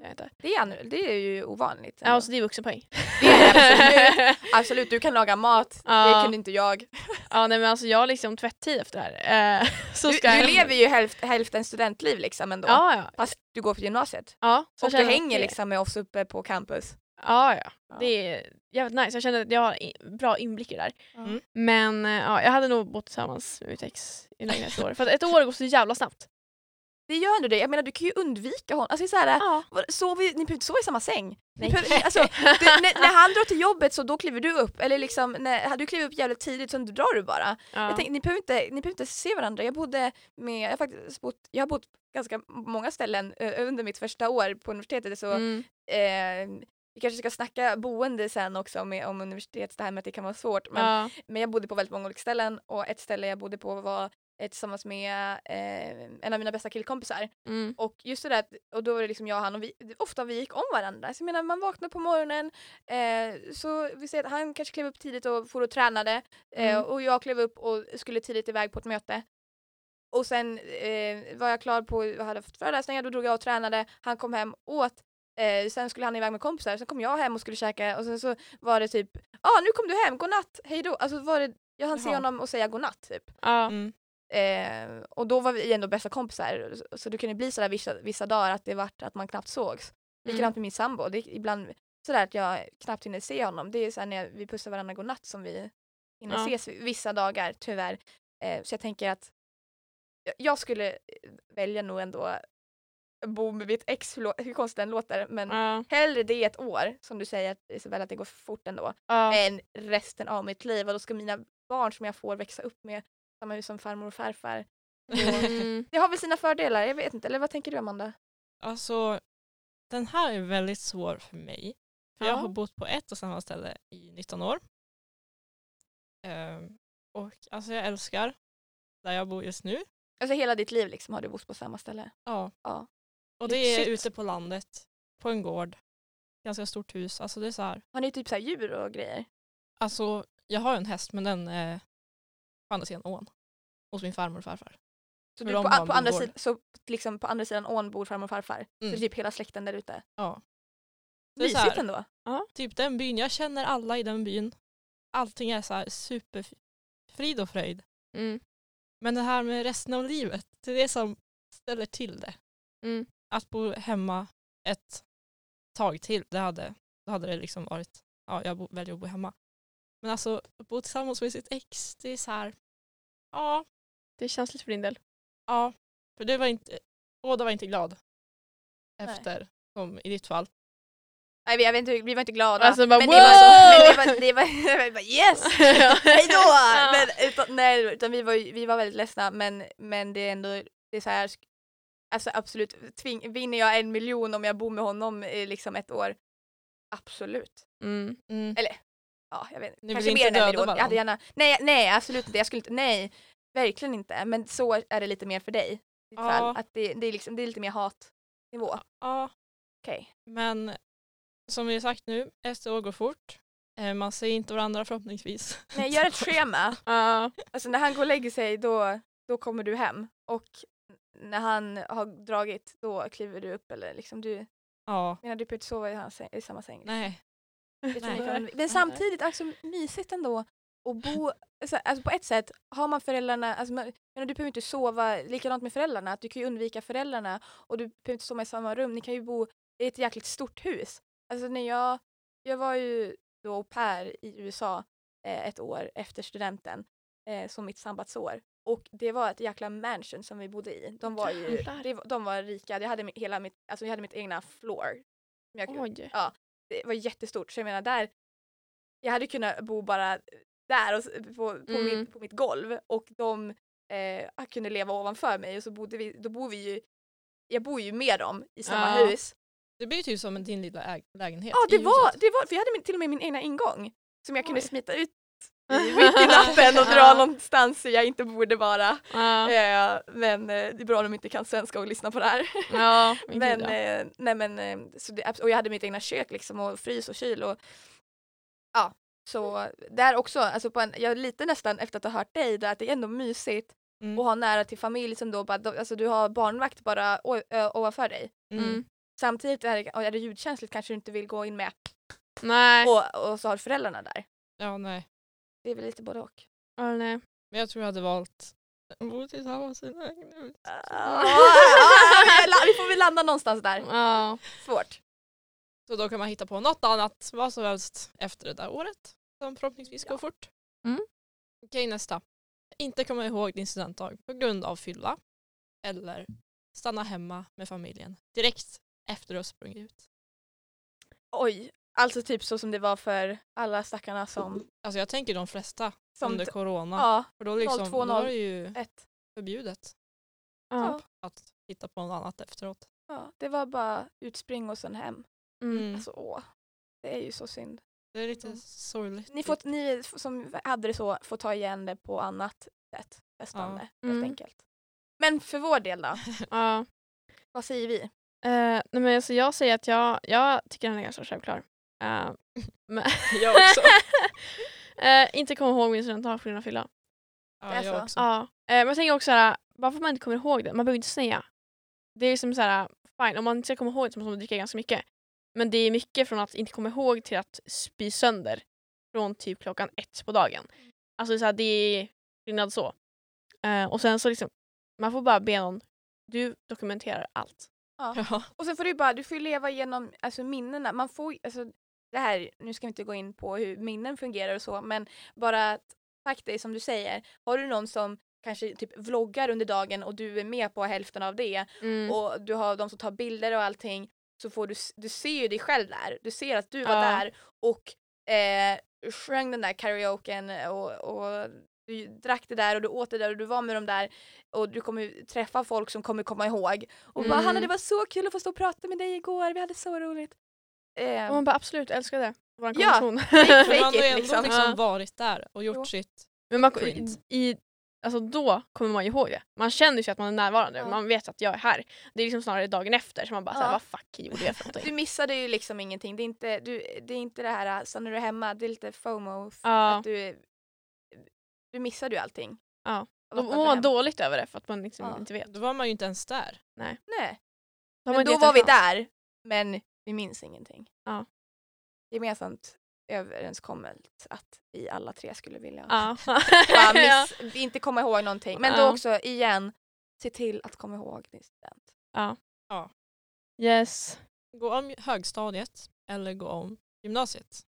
vet inte. Det är, det är ju ovanligt. Ja, ändå. alltså det är vuxenpoäng. *laughs* Det är det *laughs* absolut. Du kan laga mat. Det Ja. kunde inte jag. ja, nej, men alltså jag har liksom tvätttid efter det här. Eh, *laughs* så Du, du lever ju hälft, hälften studentliv liksom ändå. Ja, ja. Fast du går på gymnasiet. ja så Och du hänger det- liksom med oss uppe på campus. Ja, ja. Ja. Det är jävligt nice. Jag känner att jag har bra inblick i det där. Mm. Men eh, ja, jag hade nog bott tillsammans med mitt ex i lägenhet ett år. För att ett år går så jävla snabbt. Det gör ändå det. Jag menar du kan ju undvika honom. Alltså, så här, Ja. sover, ni behöver inte sova i samma säng. Behöver, alltså, du, när, när han drar till jobbet så då kliver du upp. Eller liksom, när du kliver upp jävligt tidigt så drar du bara. Ja. Jag tänk, ni, behöver inte, ni behöver inte se varandra. Jag bodde med, jag har faktiskt bott, jag har bott ganska många ställen under mitt första år på universitetet. Så Mm. eh, vi kanske ska snacka boende sen också med, om universitet, det här med att det kan vara svårt. Men, Ja. men jag bodde på väldigt många olika ställen och ett ställe jag bodde på var tillsammans med eh, en av mina bästa killkompisar. Mm. Och just det där, att- och då var det liksom jag och han och vi, ofta vi gick om varandra. Så jag menar man vaknar på morgonen, eh, så vi säger att han kanske klev upp tidigt och for och tränade eh, Mm. och jag klev upp och skulle tidigt iväg på ett möte. Och sen eh, var jag klar på, jag hade fått föreläsningar, då drog jag och tränade, han kom hem, åt, eh, sen skulle han iväg med kompisar, sen kom jag hem och skulle käka och sen så var det typ, ja ah, nu kom du hem, godnatt, hej då. Alltså var det, jag hann se Jaha. honom och säga godnatt typ. Ja. Mm. Eh, och då var vi ändå bästa kompisar så, det kunde bli sådär vissa, vissa dagar att det vart att man knappt sågs. Likadant med min sambo, det är ibland sådär att jag knappt hinner se honom. Det är såhär när vi pussar varandra godnatt som vi hinner Ja. ses vissa dagar tyvärr. Eh, så jag tänker att jag- skulle eh, välja nog ändå bo med mitt ex, hur konstigt den låter, men Ja. hellre det ett år, som du säger Isabella att det går fort ändå, Ja. än resten av mitt liv och då ska mina barn som jag får växa upp med samma hus som farmor och farfar. Mm. Det har väl sina fördelar, jag vet inte, eller vad tänker du Amanda? Alltså, den här är väldigt svår för mig. För jag Ja. har bott på ett och samma ställe i 19 år. Ehm, och alltså jag älskar där jag bor just nu. Alltså hela ditt liv liksom har du bott på samma ställe. Ja. Ja. Och det är Shit. ute på landet, på en gård. Ganska stort hus. Alltså det är så här. Har ni typ så här djur och grejer? Alltså jag har en häst men den är på andra sidan ån. Hos min farmor och farfar. Så, För du, på, på, andra bondgård. sid, så liksom på andra sidan ån bor farmor och farfar? Så Mm. det är typ hela släkten där ute? Ja. Det är så Mysigt här- ändå. Typ den byn, jag känner alla i den byn. Allting är så här super frid och fröjd. Mm. Men det här med resten av livet, det är det som ställer till det. Mm. Att bo hemma ett tag till, det hade, då hade det liksom varit, ja jag bo, väljer att bo hemma. Men alltså att bo tillsammans med sitt ex, det är så här, ja, Det är känsligt för din del. ja. För det var inte, båda var inte glad. Nej. Efter, som i ditt fall. Nej, vi, jag vet inte, vi var inte glada. Alltså, bara, men, det var så, men wow! det var, det var, *laughs* det var yes! *laughs* Hejdå! Men, utan, nej, utan vi var, vi var väldigt ledsna men, men det är ändå det är så här, alltså absolut, tving, vinner jag en miljon om jag bor med honom i liksom ett år? Absolut. Mm. Mm. Ja, jag vet vill Kanske inte mer än en miljon. Jag hade gärna, nej, nej absolut inte, jag skulle inte, nej, verkligen inte. Men så är det lite mer för dig. i Ja. fall. Att det, det, är liksom, det är lite mer hatnivå. Ja, Okej. men som vi har sagt nu, ett år går fort. Eh, Man ser inte varandra förhoppningsvis. *laughs* Nej, gör ett schema. *laughs* Ja. Alltså när han går och lägger sig då, då kommer du hem. Och när han har dragit då kliver du upp eller liksom du, Ja, menar du behöver inte sova i, hans, i samma säng. liksom. nej. Men samtidigt alltså, mysigt ändå att bo, alltså, på ett sätt har man föräldrarna, alltså, man, du behöver inte sova likadant med föräldrarna, att du kan ju undvika föräldrarna och du behöver inte sova i samma rum, ni kan ju bo i ett jäkligt stort hus. Alltså när jag, jag var ju då au pair i USA eh, ett år efter studenten, eh, som mitt sabbatsår. Och det var ett jäkla mansion som vi bodde i. De var ju det, de var rika, jag hade, hela mitt, alltså jag hade mitt egna floor. Jag, Oj. det var jättestort så jag menar där, jag hade kunnat bo bara där och, på, på, Mm. mitt, på mitt golv och de eh, kunde leva ovanför mig och så bodde vi, då bor vi ju, jag bor ju med dem i samma Ja. hus. Det blir ju typ som din lilla äg- lägenhet Ja det var, huset. det var, för jag hade min, till och med min egna ingång som jag kunde Oj. smita ut *laughs* i mitt i natten och dra Ja. någonstans jag inte borde vara. Ja. Eh, men eh, det är bra om de inte kan svenska och lyssna på det här. Ja, *laughs* Men, eh, nej men, eh, så det, och jag hade mitt egna kök liksom och frys och kyl och ja, så där också, alltså på en, jag lite nästan efter att ha hört dig där att det är ändå mysigt Mm. att ha nära till familj som då bara, alltså du har barnvakt bara ovanför dig. Mm. Mm. Samtidigt är det, är det ljudkänsligt kanske du inte vill gå in med Nej. och, och så har föräldrarna där. Ja, nej. Det är väl lite både och. Ja, nej. Men jag tror jag hade valt bo tillsammans i en lägenhet. Ah, *laughs* vi får väl landa någonstans där. Ja. Svårt. Så då kan man hitta på något annat, vad som helst, efter det där året. Som förhoppningsvis går fort. Mm. Okej, nästa. Inte komma ihåg din studentdag på grund av fylla. Eller stanna hemma med familjen direkt efter du har sprungit ut. Oj, alltså typ så som det var för alla stackarna som, Alltså jag tänker de flesta som under corona. ja, För då, liksom, 02, då var det ju förbjudet Ja. att hitta på något annat efteråt. Ja, det var bara utspring och sen hem. Mm. Alltså åh, det är ju så synd. Det är lite Mm. sorgligt. Ni, får, ni som hade det så får ta igen det på annat sätt. Festande, helt Mm. enkelt. Men för vår del då, *laughs* Ja. vad säger vi? Eh, nej men alltså jag säger att jag, jag tycker den är ganska självklar. Men *laughs* jag också. *laughs* Eh, inte komma ihåg min studentdag på grund av fylla. Ja, jag också. Ja. Eh, men jag tänker också såhär, varför man inte kommer ihåg det, man behöver inte säga. Det är liksom såhär, fine, om man inte ska komma ihåg det så måste man dricka ganska mycket. Men det är mycket från att inte komma ihåg till att spy sönder från typ klockan ett på dagen. Alltså så här, det är skillnad så. Eh, och sen så liksom, man får bara be någon, du dokumenterar allt. Ja. *laughs* Och sen får du bara, du får leva igenom alltså, minnena. Man får alltså, det här, nu ska vi inte gå in på hur minnen fungerar och så, men bara att faktiskt som du säger, har du någon som kanske typ vloggar under dagen och du är med på hälften av det Mm. och du har de som tar bilder och allting så får du, du ser ju dig själv där. Du ser att du var Ja. där och eh, sjöng den där karaoken och, och du drack det där och du åt det där och du var med dem där och du kommer träffa folk som kommer komma ihåg. Och bara Mm. Hanna det var så kul att få stå och prata med dig igår, vi hade så roligt. Eh, Och man bara absolut älskar det. Vår Ja. konversation. Fake Men man har ju ändå liksom. liksom, Ja. varit där och gjort Jo. sitt. Men man, Skit. i, alltså då kommer man ju ihåg det. Man känner ju att man är närvarande. Ja. Man vet att jag är här. Det är liksom snarare dagen efter så man bara Ja. såhär, vad fuck gjorde jag för Du någonting? missade ju liksom ingenting. Det är inte, du, det, är inte det här så när du är hemma, det är lite FOMO. Ja. Att du, du missade ju allting. Ja. Då mår vara man dåligt över det för att man liksom Ja. inte vet. Då var man ju inte ens där. Nej. Då har man Men då var vi där, men vi minns ingenting. Ja. Gemensamt överenskommet att vi alla tre skulle vilja Ja. *laughs* bara *laughs* ja. miss, inte komma ihåg någonting. Men då också igen, se till att komma ihåg din student. ja. Ja. Yes. Gå om högstadiet eller gå om gymnasiet.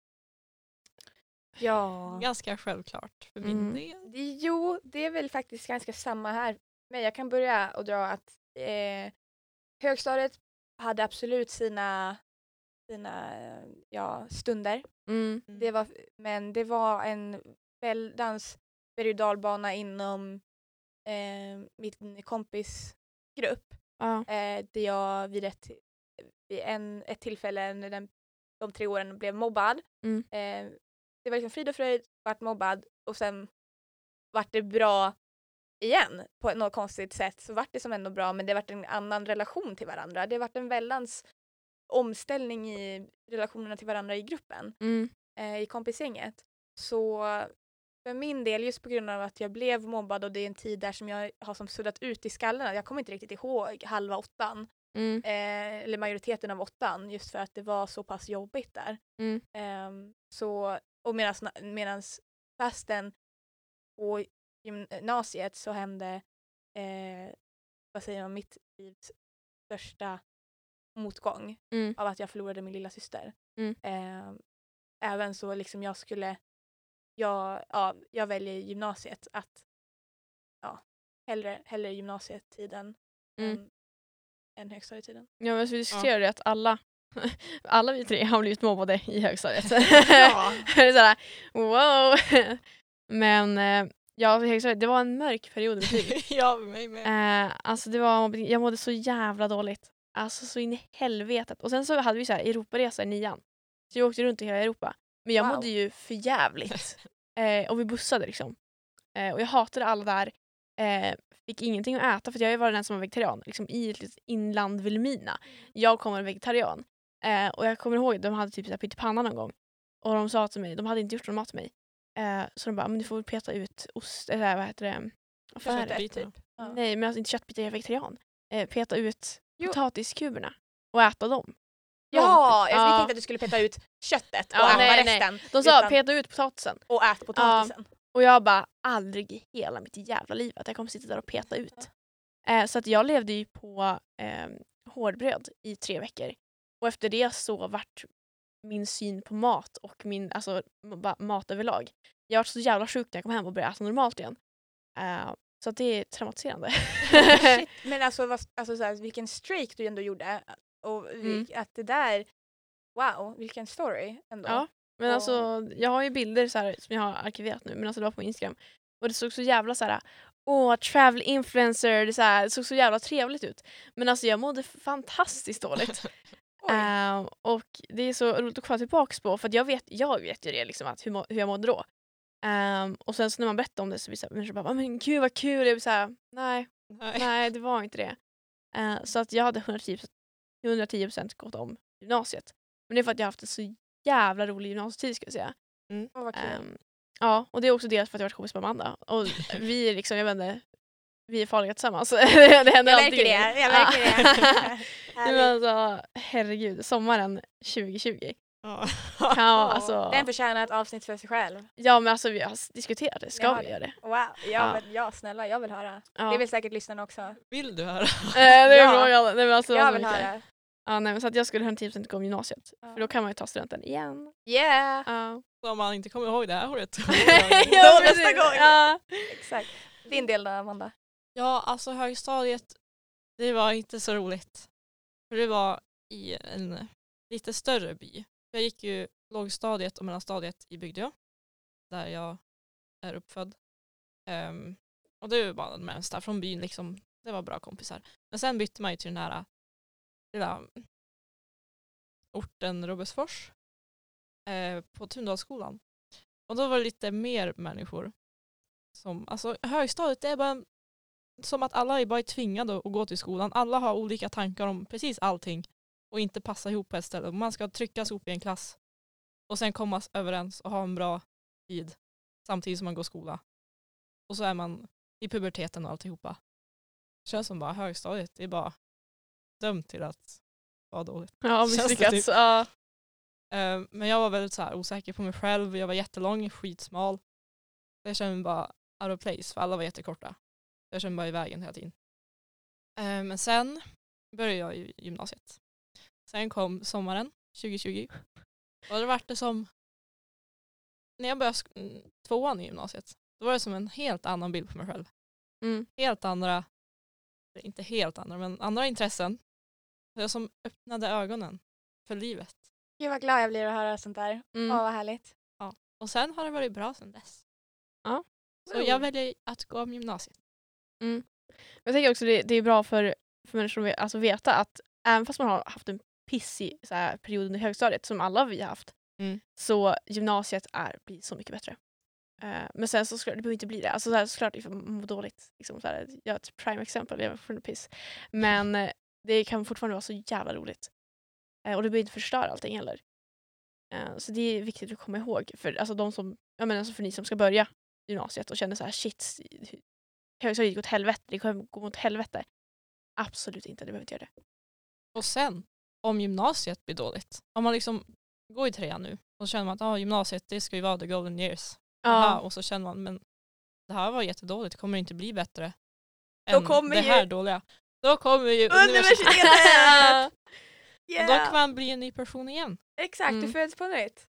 Ja. Ganska självklart för min Mm. del. Det, jo, det är väl faktiskt ganska samma här. Men jag kan börja och dra att eh, högstadiet hade absolut sina, sina eh, ja, stunder. Mm. Det var, men det var en väldans berg och dalbana inom eh, min kompisgrupp. Ja. Eh, där jag vid ett, vid en, ett tillfälle under den, de tre åren blev mobbad. Mm. Eh, det var liksom frid och fröjd, vart mobbad och sen vart det bra igen på något konstigt sätt. Så vart det som ändå bra men det vart en annan relation till varandra. Det vart en väldans omställning i relationerna till varandra i gruppen, Mm. eh, i kompisgänget. Så för min del, just på grund av att jag blev mobbad och det är en tid där som jag har som suddat ut i skallen, jag kommer inte riktigt ihåg halva åttan, Mm. eh, eller majoriteten av åttan, just för att det var så pass jobbigt där. Mm. Ehm, så, och medans fastän på gymnasiet så hände, eh, vad säger man, mitt livs största motgång Mm. av att jag förlorade min lilla syster. Mm. Ehm, även så liksom jag skulle, jag, ja, jag väljer gymnasiet att, ja, hellre, hellre gymnasietiden Mm. än, än högstadietiden. Ja men så vi diskuterade att alla, *laughs* alla vi tre har blivit mobbade i högstadiet. *laughs* Ja. *laughs* det är såhär, wow. Men eh, ja, högstadiet, det var en mörk period i mitt liv. ja, mig med. Eh, alltså det var, jag mådde så jävla dåligt. Alltså så in i helvetet. Och sen så hade vi så här Europaresa i nian. Så jag åkte runt i hela Europa. Men jag Wow. mådde ju för jävligt. *laughs* eh, och vi bussade liksom. Eh, och jag hatade alla där. Eh, fick ingenting att äta för jag var den som var vegetarian. Liksom I ett inland Vilhelmina. Jag kommer vegetarian. Eh, och jag kommer ihåg de hade typ så här pyttipanna någon gång. Och de sa till mig, de hade inte gjort någon mat till mig. Eh, så de bara, men du får väl peta ut ost, eller vad heter det? Det? Köttbitar. typ. Ja. Nej men alltså inte köttbitar, jag är vegetarian. Eh, peta ut Jo. potatiskuberna och äta dem. Ja, jag Ja. tänkte att du skulle peta ut köttet och Ja, äta nej, nej. resten. De sa utan- peta ut potatisen. och ät potatisen. Och jag bara aldrig i hela mitt jävla liv att jag kommer sitta där och peta ut. Eh, så att jag levde ju på eh, hårdbröd i tre veckor. Och efter det så vart min syn på mat och min alltså, mat överlag. Jag var så jävla sjuk när jag kom hem och började äta normalt igen. Eh, så det är traumatiserande. *laughs* Shit. *laughs* Men alltså, vad, alltså så här, vilken streak du ändå gjorde. Och vi, Mm. att det där, wow, vilken story ändå. Ja. Men Och- alltså, jag har ju bilder så här, som jag har arkiverat nu, men alltså det var på Instagram. Och det såg så jävla så här, åh, travel influencer, det, så här, det såg så jävla trevligt ut. Men alltså jag mådde fantastiskt dåligt. *laughs* Ehm, och det är så roligt att komma tillbaka på, för jag vet, jag vet ju det, liksom, att hur, hur jag mådde då. Ehm, och sen så när man berättar om det så blir så här, människor bara, "Ah, men gud vad kul, jag blir så här, nej, Nej. nej det var inte det. Eh, så att jag hade 110, 110% gått om gymnasiet. Men det är för att jag haft en så jävla rolig gymnasietid ska jag säga. Vad kul. Ehm, ja, och det är också dels för att jag varit kompis med Amanda. Och vi är liksom, jag vet inte, vi är farliga tillsammans. *laughs* det händer jag alltid märker det, jag märker det. *laughs* Men alltså, herregud, sommaren 2020. Ja. Ja, *laughs* alltså, Den förtjänar ett avsnitt för sig själv. ja men alltså vi har diskuterat det, ska Ja, vi göra det? Wow, ja, Ja. men, ja snälla jag vill höra. Ja. Det vill säkert lyssnarna också. Vill du höra? Eh, det är Ja. frågan. Nej, men alltså, jag vill höra. Ja, nej, men så att jag skulle 110% gå om gymnasiet. Ja. För då kan man ju ta studenten igen. Yeah! Ja. Så om man inte kommer ihåg det här året. *laughs* *laughs* Ja, Då nästa gång. Ja. Exakt. Din del då Amanda? Ja, alltså högstadiet, det var inte så roligt. För det var i en lite större by. Jag gick ju lågstadiet och mellanstadiet i Bygdeå, där jag är uppfödd. Um, och det var bara de närmsta från byn liksom. Det var bra kompisar. Men sen bytte man ju till den här lilla orten Robertsfors eh, på Tundalsskolan. Och då var det lite mer människor. Som, alltså högstadiet det är bara som att alla är bara tvingade att gå till skolan. Alla har olika tankar om precis allting och inte passa ihop på ett ställe. Man ska tryckas ihop i en klass och sen komma överens och ha en bra tid samtidigt som man går skola. Och så är man i puberteten och alltihopa. Det känns som bara högstadiet, det är bara dömt till att vara dåligt. Ja, misslyckats. typ? Eh, Men jag var väldigt så osäker på mig själv. Jag var jättelång, skitsmal. Jag kände mig bara out of place för alla var jättekorta. Jag kände mig bara i vägen hela tiden. Eh, Men sen började jag i gymnasiet. Sen kom sommaren 2020. Och det vart det som när jag började mm, tvåan i gymnasiet. Då var det som en helt annan bild på mig själv. Mm. Helt andra, inte helt andra, men andra intressen. Det som öppnade ögonen för livet. Gud vad glad jag blir att höra sånt där. Mm. Åh vad härligt. Och sen har det varit bra sen dess. Ja. Så jag väljer att gå om gymnasiet. Jag tänker också det, det är bra för, för människor att alltså veta att även fast man har haft en pissig så här, period under högstadiet som alla vi har haft Mm. så gymnasiet är, blir så mycket bättre. Eh, men sen så ska, det behöver inte bli det. Alltså så här, såklart ifall man mår dåligt. Liksom, så här, jag har ett prime exempel, jag var fortfarande piss. Men eh, det kan fortfarande vara så jävla roligt. Eh, och det behöver inte förstöra allting heller. Så det är viktigt att komma ihåg för alltså, de som, jag menar, alltså för ni som ska börja gymnasiet och känner så här shit, högstadiet går åt helvete, det kommer gå åt helvete. Absolut inte, det behöver inte göra det. Och sen, om gymnasiet blir dåligt. Om man liksom går i trean nu och så känner man att ah, gymnasiet det ska ju vara the golden years. Aha, och så känner man men det här var jättedåligt, det kommer inte bli bättre Då än kommer det ju- här dåliga. Då kommer ju universitetet. *laughs* Och då Yeah. kan man bli en ny person igen. Exakt, du Mm. föds på nytt.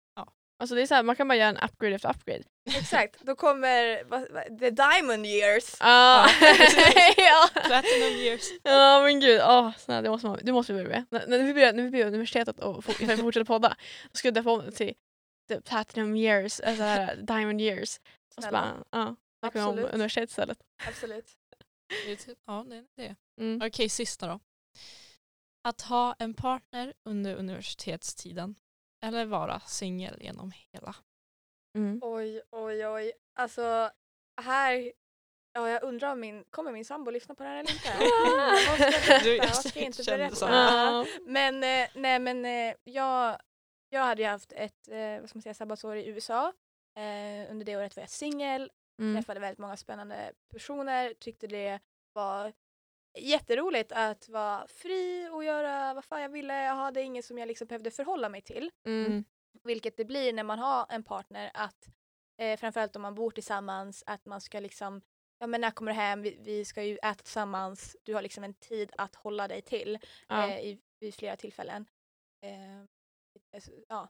Alltså det är så här, man kan bara göra en upgrade efter upgrade. Exakt, då kommer vad, vad, the diamond years. Ah. *laughs* ja. Platinum years. ja men gud, oh, snälla, det måste man, det måste vi börja med. När, när, vi börjar, när vi börjar universitetet och fortsätter podda, då ska jag döpa om det till the platinum years, alltså här, diamond years. Och så bara, ja, snackar vi om Absolut. universitet istället. Absolut. Ja, det är det. Mm. Okej, sista då. Att ha en partner under universitetstiden eller vara singel genom hela. Mm. Oj, oj, oj. Alltså här, ja jag undrar om min, kommer min sambo lyssna på det här eller inte? *laughs* Vad ska jag Du, berätta? jag Vad ska jag inte berätta? Men, eh, nej men eh, jag, jag hade ju haft ett eh, vad ska man säga, sabbatsår i USA. Under det året var jag singel, Mm. träffade väldigt många spännande personer, tyckte det var jätteroligt att vara fri och göra vad fan jag ville. Jag hade ingen som jag liksom behövde förhålla mig till. Mm. Vilket det blir när man har en partner att eh, framförallt om man bor tillsammans att man ska liksom ja men när kommer du hem, vi, vi ska ju äta tillsammans, du har liksom en tid att hålla dig till Ja. eh, i, vid flera tillfällen. Eh, alltså, ja,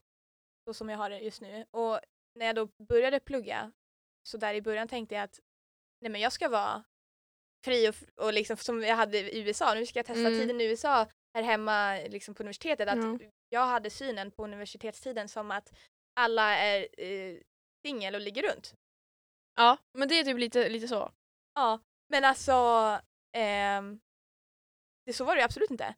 så som jag har det just nu. Och när jag då började plugga så där i början tänkte jag att nej men jag ska vara fri och, och liksom som jag hade i USA, nu ska jag testa Mm. tiden i USA här hemma liksom på universitetet. Att Ja. Jag hade synen på universitetstiden som att alla är eh, singel och ligger runt. ja, men det är typ lite, lite så. Ja, men alltså ehm, det, så var det ju absolut inte.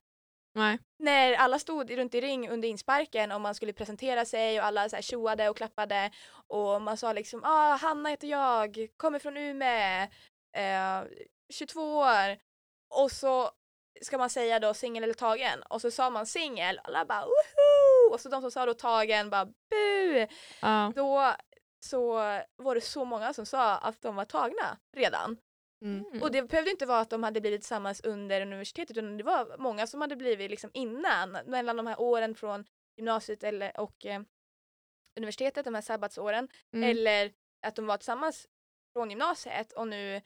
Nej. När alla stod runt i ring under insparken och man skulle presentera sig och alla så här tjoade och klappade och man sa liksom ah, Hanna heter jag, kommer från Umeå, eh, 22 år och så ska man säga då singel eller tagen och så sa man singel och alla bara woho och så de som sa då tagen bara bu Ja. då så var det så många som sa att de var tagna redan. Mm. Och det behövde inte vara att de hade blivit tillsammans under universitetet utan det var många som hade blivit liksom innan, mellan de här åren från gymnasiet eller, och eh, universitetet, de här sabbatsåren, Mm. eller att de var tillsammans från gymnasiet och nu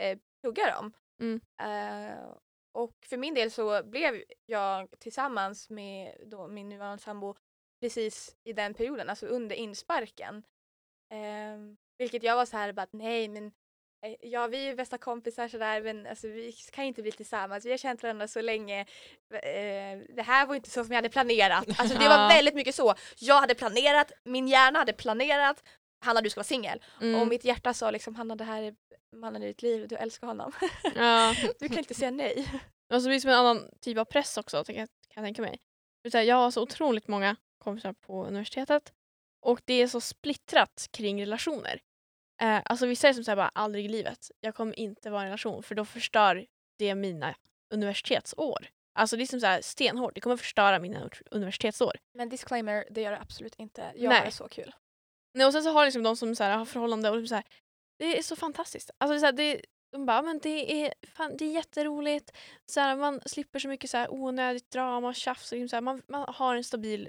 eh, pluggar de. Mm. Eh, och för min del så blev jag tillsammans med min nuvarande sambo precis i den perioden, alltså under insparken. Eh, vilket jag var så här bara att nej men eh, ja vi är bästa kompisar sådär men alltså, vi kan inte bli tillsammans, vi har känt varandra så länge. Eh, det här var inte så som jag hade planerat. Alltså det var *laughs* väldigt mycket så. Jag hade planerat, min hjärna hade planerat Hanna du ska vara singel. Mm. Och mitt hjärta sa liksom Hanna det här är mannen i ditt liv, du älskar honom. ja. *laughs* Du kan inte säga nej. Och så blir det som en annan typ av press också kan jag, kan jag tänka mig. Jag har så otroligt många kompisar på universitetet och det är så splittrat kring relationer. Eh, alltså vissa är som säger bara aldrig i livet, jag kommer inte vara i en relation för då förstör det mina universitetsår. Alltså det är som så här stenhårt, det kommer förstöra mina universitetsår. Men disclaimer, det gör det absolut inte. Jag Nej. har det så kul. Nej, och sen så har liksom de som så här, har förhållande och liksom så här, det är så fantastiskt. Alltså det är så här, det, de bara, men det är, fan, det är jätteroligt, så här, man slipper så mycket så här, onödigt drama och tjafs. Och liksom så här, man, man har en stabil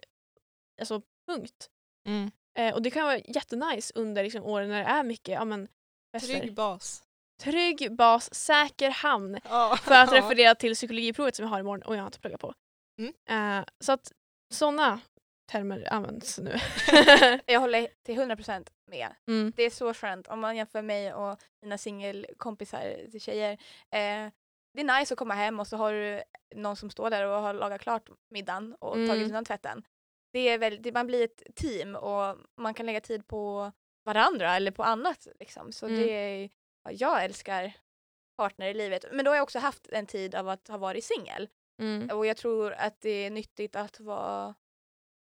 alltså, punkt. Mm. Eh, och det kan vara jättenice under liksom, åren när det är mycket ja, men, fester. Trygg bas. Trygg bas, säker hamn. Ja. För att *laughs* referera till psykologiprovet som jag har imorgon och jag har inte pluggat på. Mm. Eh, så att sådana termer används nu. *laughs* Jag håller till 100% med. mm. Det är så skönt om man jämför mig och mina singelkompisar till tjejer. Eh, det är nice att komma hem och så har du någon som står där och har lagat klart middagen och Mm. tagit undan tvätten. Det är väl, det, man blir ett team och man kan lägga tid på varandra eller på annat. Liksom. Så Mm. det är, ja, jag älskar partner i livet. Men då har jag också haft en tid av att ha varit singel. Mm. Och jag tror att det är nyttigt att vara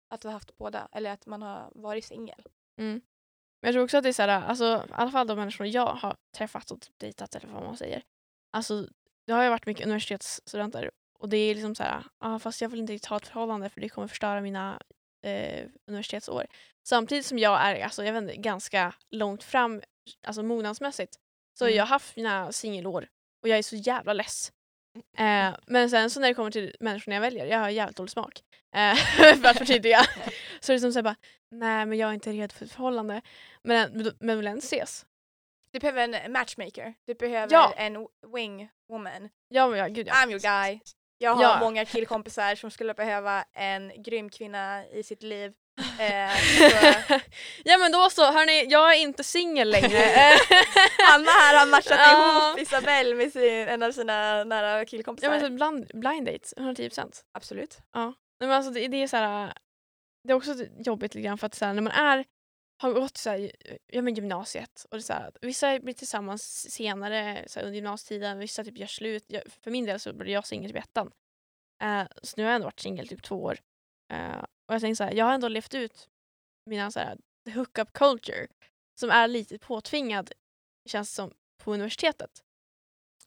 att ha haft båda, eller att man har varit singel. Mm. Men jag tror också att det är såhär, alltså, i alla fall de människor jag har träffat och typ dejtat eller vad man säger. Alltså, det har ju varit mycket universitetsstudenter och det är liksom så här, ah, fast jag vill inte riktigt ha ett förhållande för det kommer förstöra mina eh, universitetsår. Samtidigt som jag är alltså, jag vet inte, ganska långt fram alltså mognadsmässigt. Så Mm. jag har haft mina singelår och jag är så jävla less. Eh, men sen så när det kommer till människorna jag väljer, jag har jävligt dålig smak. Eh, *laughs* för att förtydliga. *laughs* så det är som såhär bara, nej men jag är inte redo för ett förhållande. Men, men, vill ändå ses. Du behöver en matchmaker. Du behöver Ja. en wing woman. Ja men ja, gud ja. I'm your guy. Jag har Ja. många killkompisar som skulle behöva en grym kvinna i sitt liv. Eh, så *laughs* ja men då så, hörni, jag är inte singel längre. *laughs* Anna här har matchat Ja. ihop Isabelle med sin, en av sina nära killkompisar. ja men så blind, blind date, 110%. Absolut. Nej, men alltså det, det är så här, det är också jobbigt lite grann för att så här, när man är har gått så här, ja, men gymnasiet och det så här, vissa blir tillsammans senare så här, under gymnasietiden, vissa typ gör slut. Jag, för min del så blev jag singel typ ettan. Eh, så nu har jag ändå varit singel typ två år. Eh, och jag tänker så här, jag har ändå levt ut mina så här, the hookup culture som är lite påtvingad känns som på universitetet.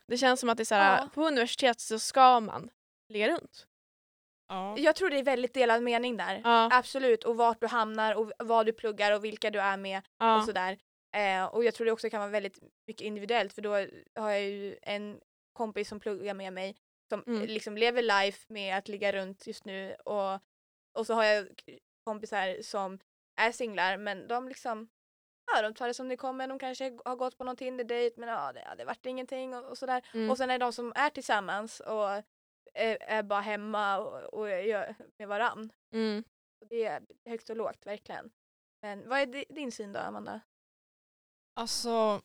Det känns som att det är så här, Ja. på universitet så ska man ligga runt. Ja. Jag tror det är väldigt delad mening där. Ja, Absolut, och vart du hamnar och vad du pluggar och vilka du är med och sådär. Eh, och jag tror det också kan vara väldigt mycket individuellt för då har jag ju en kompis som pluggar med mig som Mm. liksom lever life med att ligga runt just nu och, och så har jag kompisar som är singlar men de liksom Ja, de tar det som det kommer, de kanske har gått på någon Tinder-dejt men ja, det, det vart ingenting och, och sådär. mm. Och sen är det de som är tillsammans och är, är bara hemma och, och gör med varann. Mm. Och det är högt och lågt, verkligen. Men vad är di- din syn då, Amanda? Alltså,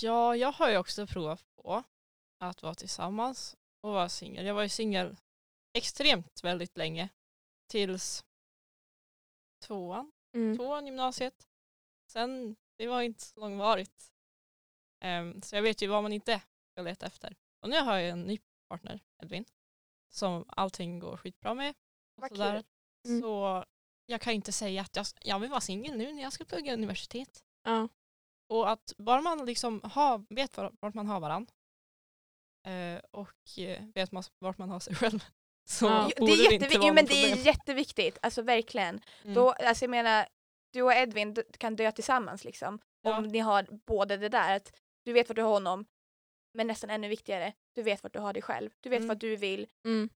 ja, jag har ju också provat på att vara tillsammans och vara singel. Jag var ju singel extremt väldigt länge. Tills tvåan, Mm. tvåan gymnasiet. Sen, det var inte så långvarigt. Ehm, så jag vet ju vad man inte ska leta efter. Och nu har jag en ny partner, Edvin, som allting går skitbra med. Och sådär. Mm. Så jag kan inte säga att jag, jag vill vara singel nu när jag ska plugga universitet. Ja. Och att bara man liksom har, vet var- vart man har varann eh, och eh, vet man vart man har sig själv så Ja. Det är, det inte jättevi- vara jo, men det är jätteviktigt, alltså verkligen. Mm. Då, alltså jag menar, du och Edvin kan dö tillsammans liksom. Ja. Om ni har både det där, att du vet vart du har honom, men nästan ännu viktigare, du vet vart du har dig själv. Du vet Mm. vad du vill, Mm.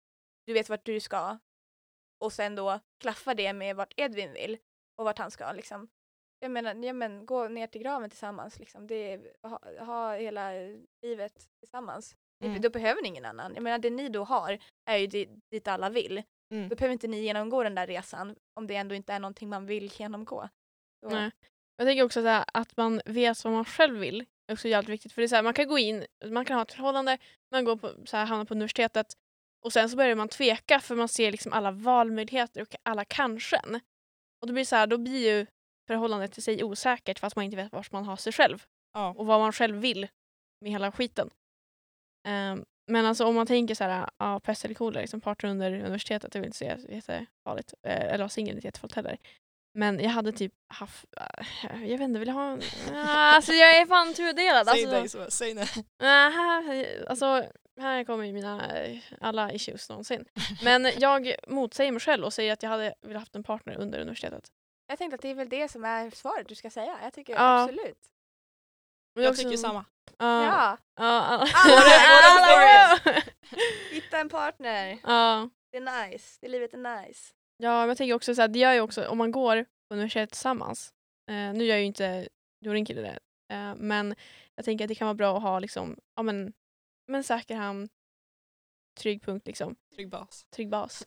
du vet vart du ska. Och sen då klaffa det med vart Edvin vill och vart han ska liksom. Jag menar, ja, men gå ner till graven tillsammans liksom. Det är, ha, ha hela livet tillsammans. Det- Mm. Då behöver ni ingen annan. Jag menar det ni då har är ju dit, alla vill. Mm. Då behöver inte ni genomgå den där resan om det ändå inte är någonting man vill genomgå. Så, Nej. Jag tänker också så här, att man vet vad man själv vill är också jävligt viktigt. För det är så här, man kan gå in, man kan ha ett förhållande, man går på, så här, hamnar på universitetet och sen så börjar man tveka för man ser liksom alla valmöjligheter och alla kanske. Och då blir det så här, då blir ju förhållandet i sig osäkert för att man inte vet vart man har sig själv Ja. och vad man själv vill med hela skiten. Ehm, men alltså om man tänker så här, ja, pest eller kolera, liksom partner under universitetet, det vill inte säga jättefarligt. Eh, eller vara singel är inte jättefarligt heller. Men jag hade typ haft, äh, jag vet inte, vill jag ha en... Ah, alltså jag är fan tudelad. Säg Alltså, nej, så, säg nej. Nej, här, alltså, här kommer ju mina eh, alla issues någonsin. Men jag motsäger mig själv och säger att jag hade velat haft en partner under universitetet. Jag tänkte att det är väl det som är svaret du ska säga. Jag tycker Ja. absolut. Men Jag tycker samma. Ja. Hitta en partner. Ja. Det är nice. Det livet är nice. Ja, men jag tänker också så här, det gör ju också, om man går på universitet tillsammans, eh, nu gör ju inte du och din kille det, eh, men jag tänker att det kan vara bra att ha liksom, ja men, men säker hamn, trygg punkt liksom, Trygg bas. trygg bas.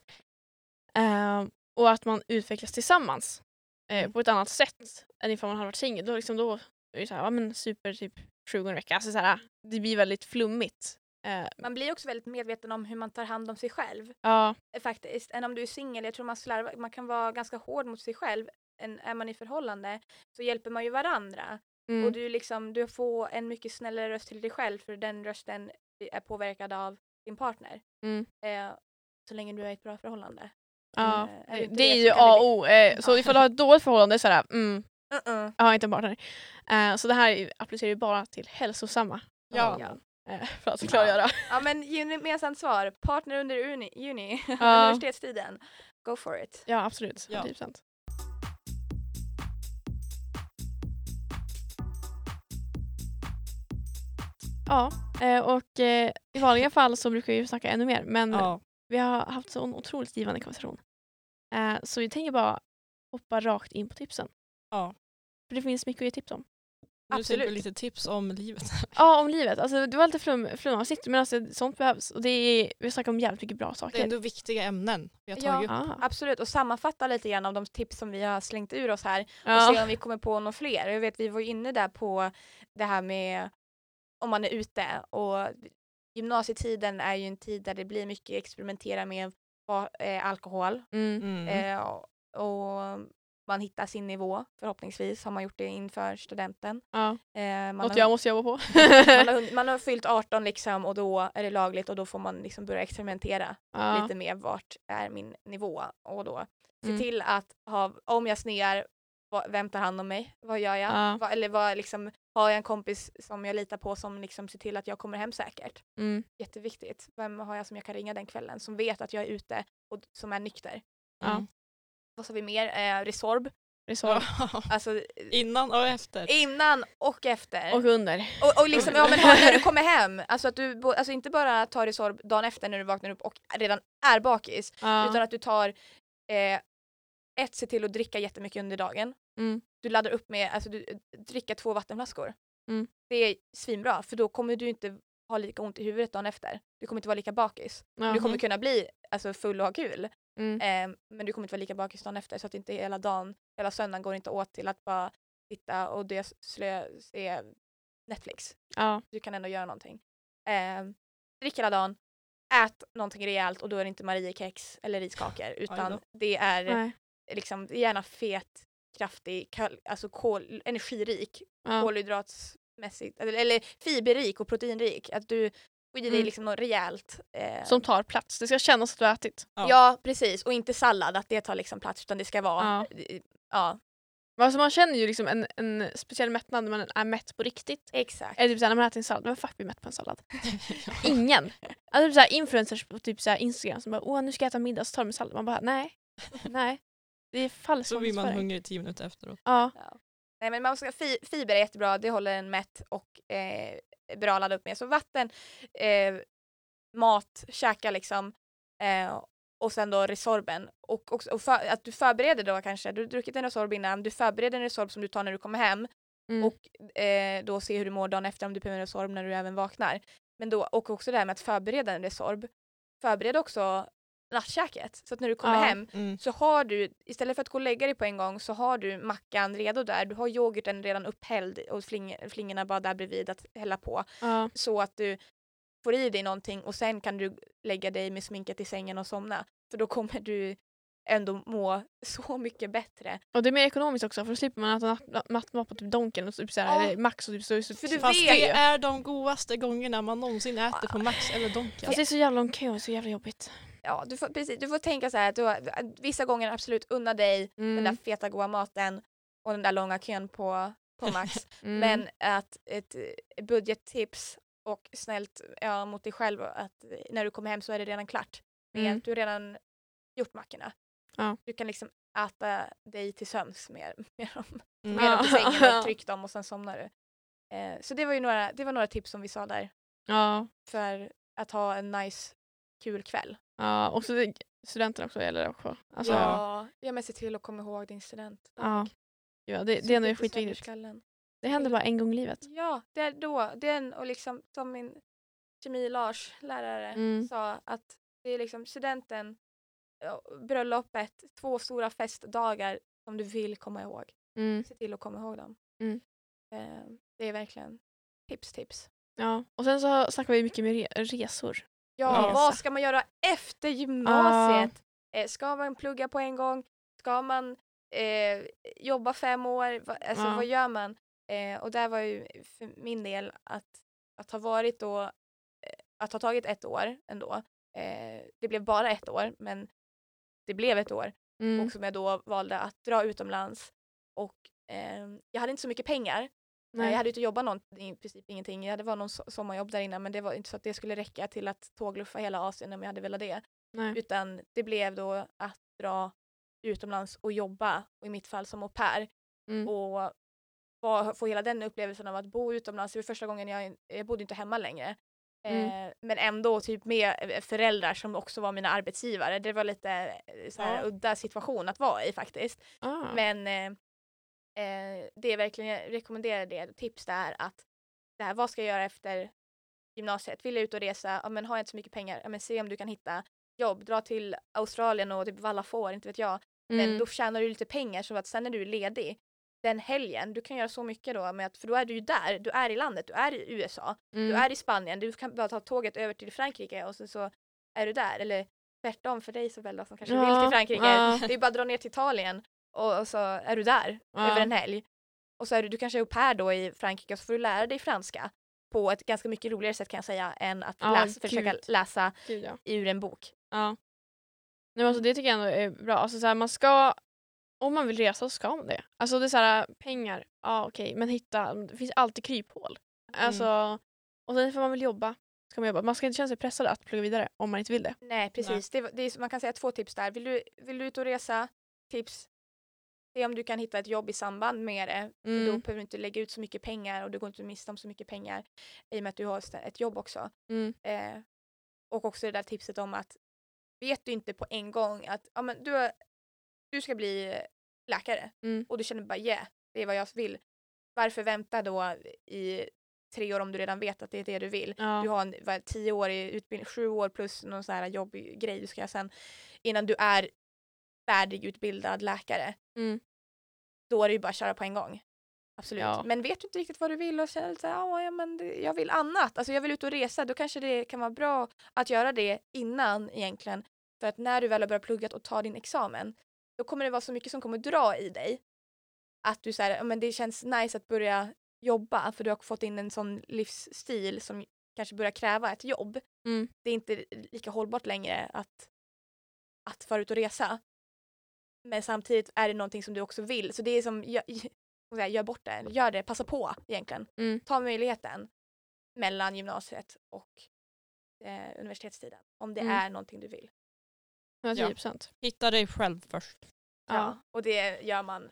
Eh, och att man utvecklas tillsammans eh, på ett annat sätt än ifall man hade varit singel. Då, liksom, då är här, ja men super typ sju gånger i veckan. Alltså, så här, det blir väldigt flummigt. Eh, Man blir också väldigt medveten om hur man tar hand om sig själv. ja, eh, Faktiskt. Än om du är singel. Jag tror man, slarvar, man kan vara ganska hård mot sig själv. Än är man i förhållande så hjälper man ju varandra. mm, Och du, liksom, du får en mycket snällare röst till dig själv för den rösten är påverkad av din partner. mm. Eh, så länge du är i ett bra förhållande. Ja, Eh, det, det är ju A och O. Eh, så ifall du har ett dåligt förhållande så är det mm, Uh-uh. har inte en partner. Eh, så det här applicerar ju bara till hälsosamma Ja. Eh, för att klargöra. Ja men gemensamt svar. Partner under uni, uni. *laughs* Ja. universitetstiden. Go for it. Ja absolut, Ja. 100%. Ja, eh, och i vanliga fall så brukar vi snacka ännu mer men Ja. vi har haft så en otroligt givande konversation. Så vi tänker bara hoppa rakt in på tipsen. Ja. För det finns mycket att ge tips om. Absolut. lite tips om livet. *laughs* Ja, om livet. Alltså, det var lite flum, flumavsnitt men alltså, sånt behövs. Och det är, vi snackar om jävligt mycket bra Det är saker. ändå viktiga ämnen vi har Ja. tagit upp. Ah. Absolut och sammanfatta lite grann av de tips som vi har slängt ur oss här och Ja. se om vi kommer på några fler. Jag vet vi var inne där på det här med om man är ute och gymnasietiden är ju en tid där det blir mycket experimentera med eh, alkohol Mm. Mm. eh, och, och man hittar sin nivå förhoppningsvis har man gjort det inför studenten. Ja. Eh, man, Något har, jag måste jobba på. *laughs* man, har, *laughs* man har fyllt 18 liksom och då är det lagligt och då får man liksom börja experimentera ja. lite med vart är min nivå och då se Mm. till att ha, om jag snear, vem tar hand om mig? Vad gör jag? Ja. Va, eller vad, liksom, har jag en kompis som jag litar på som liksom ser till att jag kommer hem säkert? Mm. Jätteviktigt. Vem har jag som jag kan ringa den kvällen som vet att jag är ute och som är nykter? Mm. Vad sa vi mer? Eh, Resorb. Resor. Ja. *laughs* Alltså Innan och efter. innan och efter. Och under. Och, och liksom, ja, men när du kommer hem, alltså att du alltså inte bara tar Resorb dagen efter när du vaknar upp och redan är bakis, Ja. utan att du tar eh, ett, se till att dricka jättemycket under dagen. Mm. Du laddar upp med, alltså du dricka två vattenflaskor. Mm. Det är svinbra för då kommer du inte ha lika ont i huvudet dagen efter. Du kommer inte vara lika bakis. Ja. Du kommer kunna bli alltså, full och ha kul. Mm. Eh, men du kommer inte vara lika bakis dagen efter så att inte hela dagen, hela söndagen går inte åt till att bara sitta och det slö, se Netflix. Ja. Du kan ändå göra någonting. Eh, drick hela dagen, ät någonting rejält och då är det inte Mariekex eller riskakor utan det är Nej. liksom gärna fet, kraftig, kal- alltså kol, energirik, Ja. kolhydratsmässigt eller, eller fiberrik och proteinrik. Att du får i dig Mm. liksom något rejält. Eh, Som tar plats. Det ska kännas att du har ätit. Ja. ja. precis och inte sallad att det tar liksom plats utan det ska vara Ja. ja, ja Alltså man känner ju liksom en, en speciell mättnad när man är mätt på riktigt. exakt. Eller typ såhär, när man äter en sallad, vem fuck blir mätt på en sallad? *laughs* Ingen! Alltså typ såhär, influencers på typ såhär Instagram som bara åh nu ska jag äta middag så tar de en sallad. Man bara nej, nej. Det är falsk Så blir man hungrig tio minuter efteråt. Ja, Nej men man ska, fi, fiber är jättebra, det håller en mätt och eh, bra att ladda upp med. Så vatten, eh, mat, käka liksom. Eh, och sen då Resorben. Och, också, och för, att du förbereder då kanske, du har druckit en Resorb innan, du förbereder en Resorb som du tar när du kommer hem mm. och eh, då se hur du mår dagen efter om du behöver en Resorb när du även vaknar. Men då, och också det här med att förbereda en Resorb. Förbered också nattkäket. Så att när du kommer Ja. hem Mm. så har du, istället för att gå och lägga dig på en gång så har du mackan redo där. Du har yoghurten redan upphälld och fling, flingorna bara där bredvid att hälla på. ja. Så att du får i dig någonting och sen kan du lägga dig med sminket i sängen och somna. För då kommer du ändå må så mycket bättre. Och det är mer ekonomiskt också för då slipper man äta natt- nattmat på typ Donken och typ såhär, Ja. eller Max och typ så, så För du Fast vet det är de godaste gångerna man någonsin äter på Max eller Donken. Fast det är så jävla lång kö och så jävla jobbigt. Ja, du, får, precis, du får tänka så här att har, att vissa gånger absolut unna dig den där Mm. feta goda maten och den där långa kön på, på Max. *laughs* Mm. Men att ett eh, budgettips och snällt ja, mot dig själv att eh, när du kommer hem så är det redan klart. Mm. Du har redan gjort mackorna. Ja. Du kan liksom äta dig till sömns med, med dem. Mm. Med dem på Ja. sängen och *laughs* tryck dem och sen somnar du. Eh, så det var ju några, det var några tips som vi sa där Ja, för att ha en nice, kul kväll. ja. och så det, studenterna också gäller det också. Alltså, ja. ja, ja men se till att komma ihåg din student. Ja, det, det är nog skitviktigt. Det händer bara en gång i livet. Ja, det är då. Den och liksom som min kemi-Lars lärare Mm. sa att det är liksom studenten, ja, bröllopet, två stora festdagar som du vill komma ihåg. Mm. Se till att komma ihåg dem. Mm. Eh, det är verkligen tips, tips. Ja. Och sen så snackar vi mycket med re resor. Ja, Resa. vad ska man göra efter gymnasiet? Eh, ska man plugga på en gång? Ska man eh, jobba fem år? Alltså, Ja. Vad gör man? Eh, och där var ju för min del att, att ha varit då, eh, att ha tagit ett år ändå. Eh, det blev bara ett år, men det blev ett år. Mm. Och som jag då valde att dra utomlands. Och eh, jag hade inte så mycket pengar. Nej. Jag hade inte jobbat någon, i princip ingenting. Jag hade var någon so- sommarjobb där inne men det var inte så att det skulle räcka till att tågluffa hela Asien om jag hade velat det. Nej. Utan det blev då att dra utomlands och jobba, och i mitt fall som au pair. Mm. Och få, få hela den upplevelsen av att bo utomlands. Det var första gången jag, jag bodde inte hemma längre. Mm. Eh, men ändå typ med eh, föräldrar som också var mina arbetsgivare. Det var lite eh, så här, Ja. udda situation att vara i faktiskt. Ah. Men eh, eh, det är verkligen, jag rekommenderar det, tips där att det här, vad ska jag göra efter gymnasiet? Vill jag ut och resa? Ja, men har jag inte så mycket pengar? Ja, men se om du kan hitta jobb. Dra till Australien och typ valla får, inte vet jag. Men Mm. då tjänar du lite pengar så att sen när du är ledig den helgen, du kan göra så mycket då med att, för då är du ju där, du är i landet, du är i USA, Mm. du är i Spanien, du kan bara ta tåget över till Frankrike och sen så är du där. Eller tvärtom för dig Isabella som kanske vill Ja, till Frankrike. ja. Det är bara att dra ner till Italien och, och så är du där Ja. över en helg. Och så är du, du kanske är au pair då i Frankrike och så får du lära dig franska på ett ganska mycket roligare sätt kan jag säga än att Ja, läsa, försöka läsa Gud, ja. ur en bok. Ja. Nej, alltså, det tycker jag ändå är bra. Alltså, så här, man ska, om man vill resa så ska man det. Alltså det är så här, pengar, ja okej, men hitta, det finns alltid kryphål. Alltså, och sen får man väl jobba. Ska man, jobba. man ska inte känna sig pressad att plugga vidare om man inte vill det. Nej precis, Det, det är, man kan säga två tips där. Vill du, vill du ut och resa, tips, se om du kan hitta ett jobb i samband med det. För Då Mm. behöver du inte lägga ut så mycket pengar och du går inte miste om så mycket pengar i och med att du har ett jobb också. Mm. Eh, och också det där tipset om att vet du inte på en gång att ja, men du, du ska bli läkare Mm. och du känner bara yeah, det är vad jag vill. Varför vänta då i tre år om du redan vet att det är det du vill? Ja. Du har en, vad, tio år i utbildning, sju år plus någon sån här jobbgrej du ska göra sen innan du är färdigutbildad läkare. Mm. Då är det ju bara att köra på en gång. Absolut. Ja. Men vet du inte riktigt vad du vill och känner så här, "Ja, ja, men det, jag vill annat. Alltså jag vill ut och resa. Då kanske det kan vara bra att göra det innan egentligen. För att när du väl har börjat plugga och ta din examen då kommer det vara så mycket som kommer dra i dig. Att du säger, men det känns nice att börja jobba för du har fått in en sån livsstil som kanske börjar kräva ett jobb. Mm. Det är inte lika hållbart längre att, att fara ut och resa. Men samtidigt är det någonting som du också vill. Så det är som, gör, gör, gör bort det, gör det, passa på egentligen. Mm. Ta möjligheten mellan gymnasiet och eh, universitetstiden. Om det Mm. är någonting du vill. Ja, Ja. 10 procent. Hitta dig själv först. Ja. Och det gör man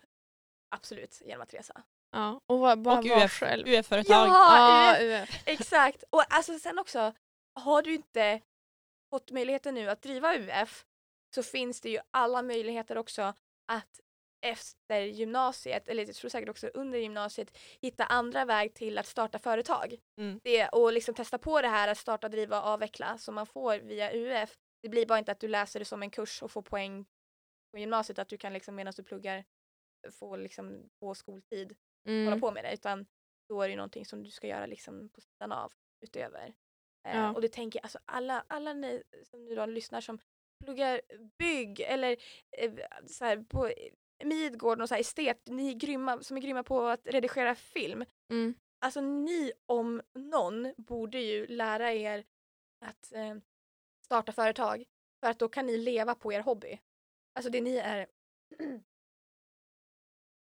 absolut genom att resa. ja. Och bara, bara Och vara UF, själv. UF-företag. Ja, Ja, UF. *laughs* Exakt. Och alltså sen också, har du inte fått möjligheten nu att driva UF så finns det ju alla möjligheter också att efter gymnasiet, eller jag tror säkert också under gymnasiet, hitta andra väg till att starta företag. Mm. Det, och liksom testa på det här att starta, driva och avveckla som man får via UF. Det blir bara inte att du läser det som en kurs och får poäng på gymnasiet, att du kan liksom medan du pluggar få liksom på skoltid hålla Mm. på med det utan då är det någonting som du ska göra liksom på sidan av utöver. Eh, Ja. Och det tänker jag, alltså alla, alla ni som nu då lyssnar som pluggar bygg eller eh, så här, på Midgården och så här, estet, ni är grymma, som är grymma på att redigera film. Mm. Alltså ni om någon borde ju lära er att eh, starta företag för att då kan ni leva på er hobby. Alltså det ni är *clears throat*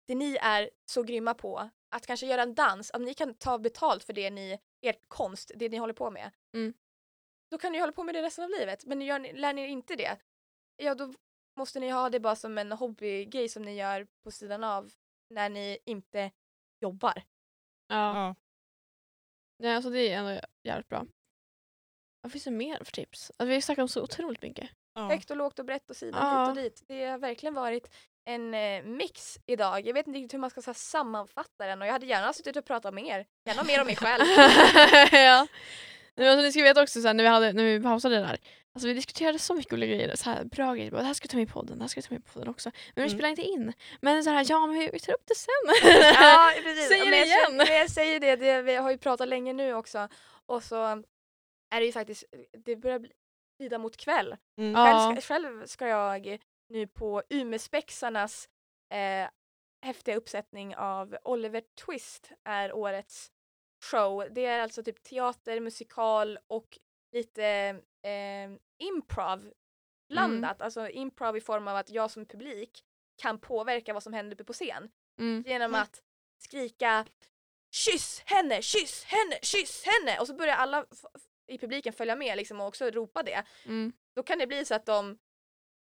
det ni är så grymma på, att kanske göra en dans, om ni kan ta betalt för det ni, er konst, det ni håller på med. Mm. Då kan ni hålla på med det resten av livet. Men gör ni, lär ni er inte det, ja då måste ni ha det bara som en hobbygrej som ni gör på sidan av när ni inte jobbar. Ja. Ja. Nej, alltså det är ändå jävligt bra. Vad finns det mer för tips? Alltså, vi har snackat om så otroligt mycket. Ja. Högt och lågt och brett och sidan Ja. hit och dit. Det har verkligen varit en eh, mix idag. Jag vet inte riktigt hur man ska så här, sammanfatta den och jag hade gärna suttit och pratat mer. Gärna mer om mig själv. *laughs* ja. Men alltså, ni ska veta också så här, när, vi hade, när vi pausade det där. Alltså, vi diskuterade så mycket olika grejer. Så här, bra grejer. Bara, Det här ska vi ta med i podden. Det här ska vi ta med i podden också. Men vi Mm. spelar inte in. Men så här, ja men vi, vi tar upp det sen. ja, *laughs* precis. Säger men jag, igen. men jag säger det, det, vi har ju pratat länge nu också. Och så är det ju faktiskt, det börjar bli lida mot kväll. Mm. Själv, ska, själv ska jag nu på Umespexarnas eh, häftiga uppsättning av Oliver Twist är årets show. Det är alltså typ teater, musikal och lite eh, improv blandat. Alltså improv i form av att jag som publik kan påverka vad som händer uppe på scen Mm. genom Mm. att skrika kyss henne, kyss henne, kyss henne och så börjar alla i publiken följa med liksom och också ropa det Mm. då kan det bli så att de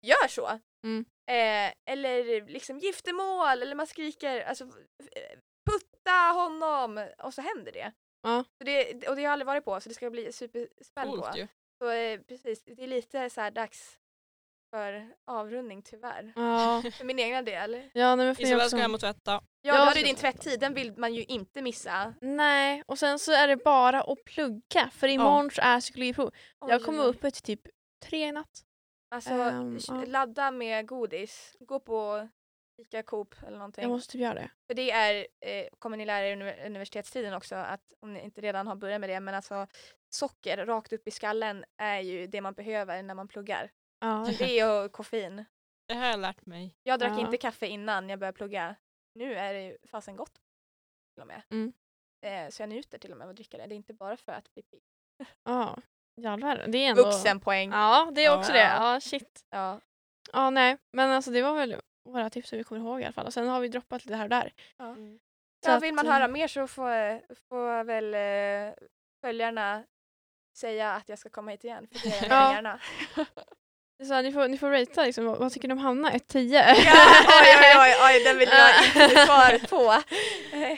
gör så. Mm. Eh, eller liksom giftermål eller man skriker alltså, putta honom och så händer det. Ja. Så det och det har jag aldrig varit på så det ska bli superspänd på. Coolt ju. Så eh, precis, det är lite så här dags för avrundning tyvärr. Ja. *laughs* För min egna del. ja nej, men för också. ska hem och tvätta. Ja, Ja, du har ju din tvätttid, den vill man ju inte missa. Nej, och sen så är det bara att plugga. För imorgon så är psykologiprov. Jag kommer uppe till typ tre i natt. Alltså ja. ladda med godis, gå på Ica Coop eller någonting. Jag måste typ göra det. För det är, eh, kommer ni lära er under universitetstiden också, att om ni inte redan har börjat med det, men alltså socker rakt upp i skallen är ju det man behöver när man pluggar. Ja. Det och koffein. Det har jag lärt mig. Jag drack Ja. inte kaffe innan jag började plugga. Nu är det ju fasen gott. Till och med. Mm. Eh, så jag njuter till och med av att dricka det. Det är inte bara för att bli pigg. Ja. Jävlar. Det är ändå... Vuxenpoäng. Ja, det är också Ja. det. Ja, shit. Ja. Ja, nej. Men alltså det var väl våra tips som vi kommer ihåg i alla fall. Och sen har vi droppat lite här och där. Ja. Så Ja, vill man eh, höra mer så får, får väl eh, följarna säga att jag ska komma hit igen. För det gör jag Ja. gärna. *laughs* Så här, ni, får, ni får ratea liksom, vad, vad tycker ni om Hanna? 1-10? ja, oj, oj, oj, oj, den vill jag inte *laughs* svaret på.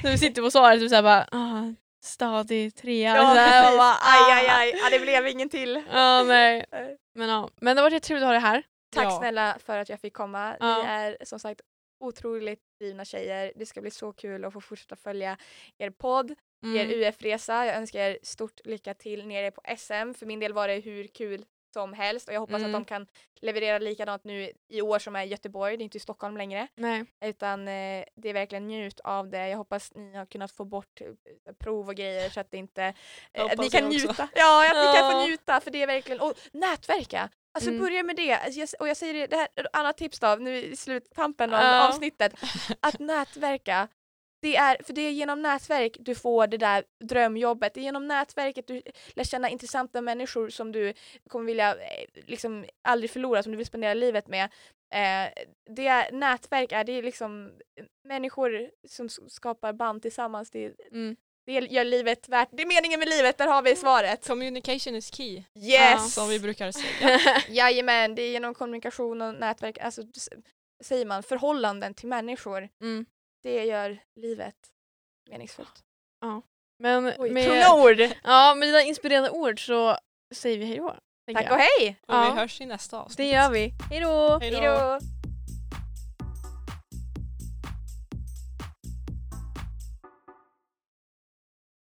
Så vi sitter på svaret och såhär bara ah, stadig trea. Ja, *laughs* så här, och bara, Aj, aj, ah. aj. Ja, det blev ingen till. Ja, nej. Men ja. Men det var jättetrevligt att ha det här. Tack Ja. snälla för att jag fick komma. Ja. Ni är som sagt otroligt drivna tjejer. Det ska bli så kul att få fortsätta följa er podd, er Mm. UF-resa. Jag önskar er stort lycka till nere på SM. För min del var det hur kul som helst och jag hoppas Mm. att de kan leverera likadant nu i år som är Göteborg. Det är inte i Stockholm längre. Nej. Utan eh, det är verkligen njut av det. Jag hoppas ni har kunnat få bort eh, prov och grejer så att det inte... Eh, att ni kan njuta. Ja, att ni kan få njuta för det är verkligen... Och nätverka! Alltså Mm. börja med det. Alltså, och jag säger det, det här är annat tips då, nu i sluttampen av Ja. avsnittet. Att *laughs* nätverka. Det är, för det är genom nätverk du får det där drömjobbet. Det är genom nätverket du lär känna intressanta människor som du kommer vilja eh, liksom aldrig förlora, som du vill spendera livet med. Eh, det är, nätverk är, det är liksom människor som skapar band tillsammans. Det, Mm. Det gör livet värt, det är meningen med livet, där har vi svaret. Communication is key, Yes! som vi brukar säga. *laughs* Jajamän, det är genom kommunikation och nätverk, alltså säger man, förhållanden till människor. Mm. Det gör livet meningsfullt. Men Oj, med, tunga ord! ja, med dina inspirerande ord så säger vi hejdå. Tack och hej! Och Ja. vi hörs i nästa avsnitt. Det gör vi. Hejdå! Hej då. Hejdå!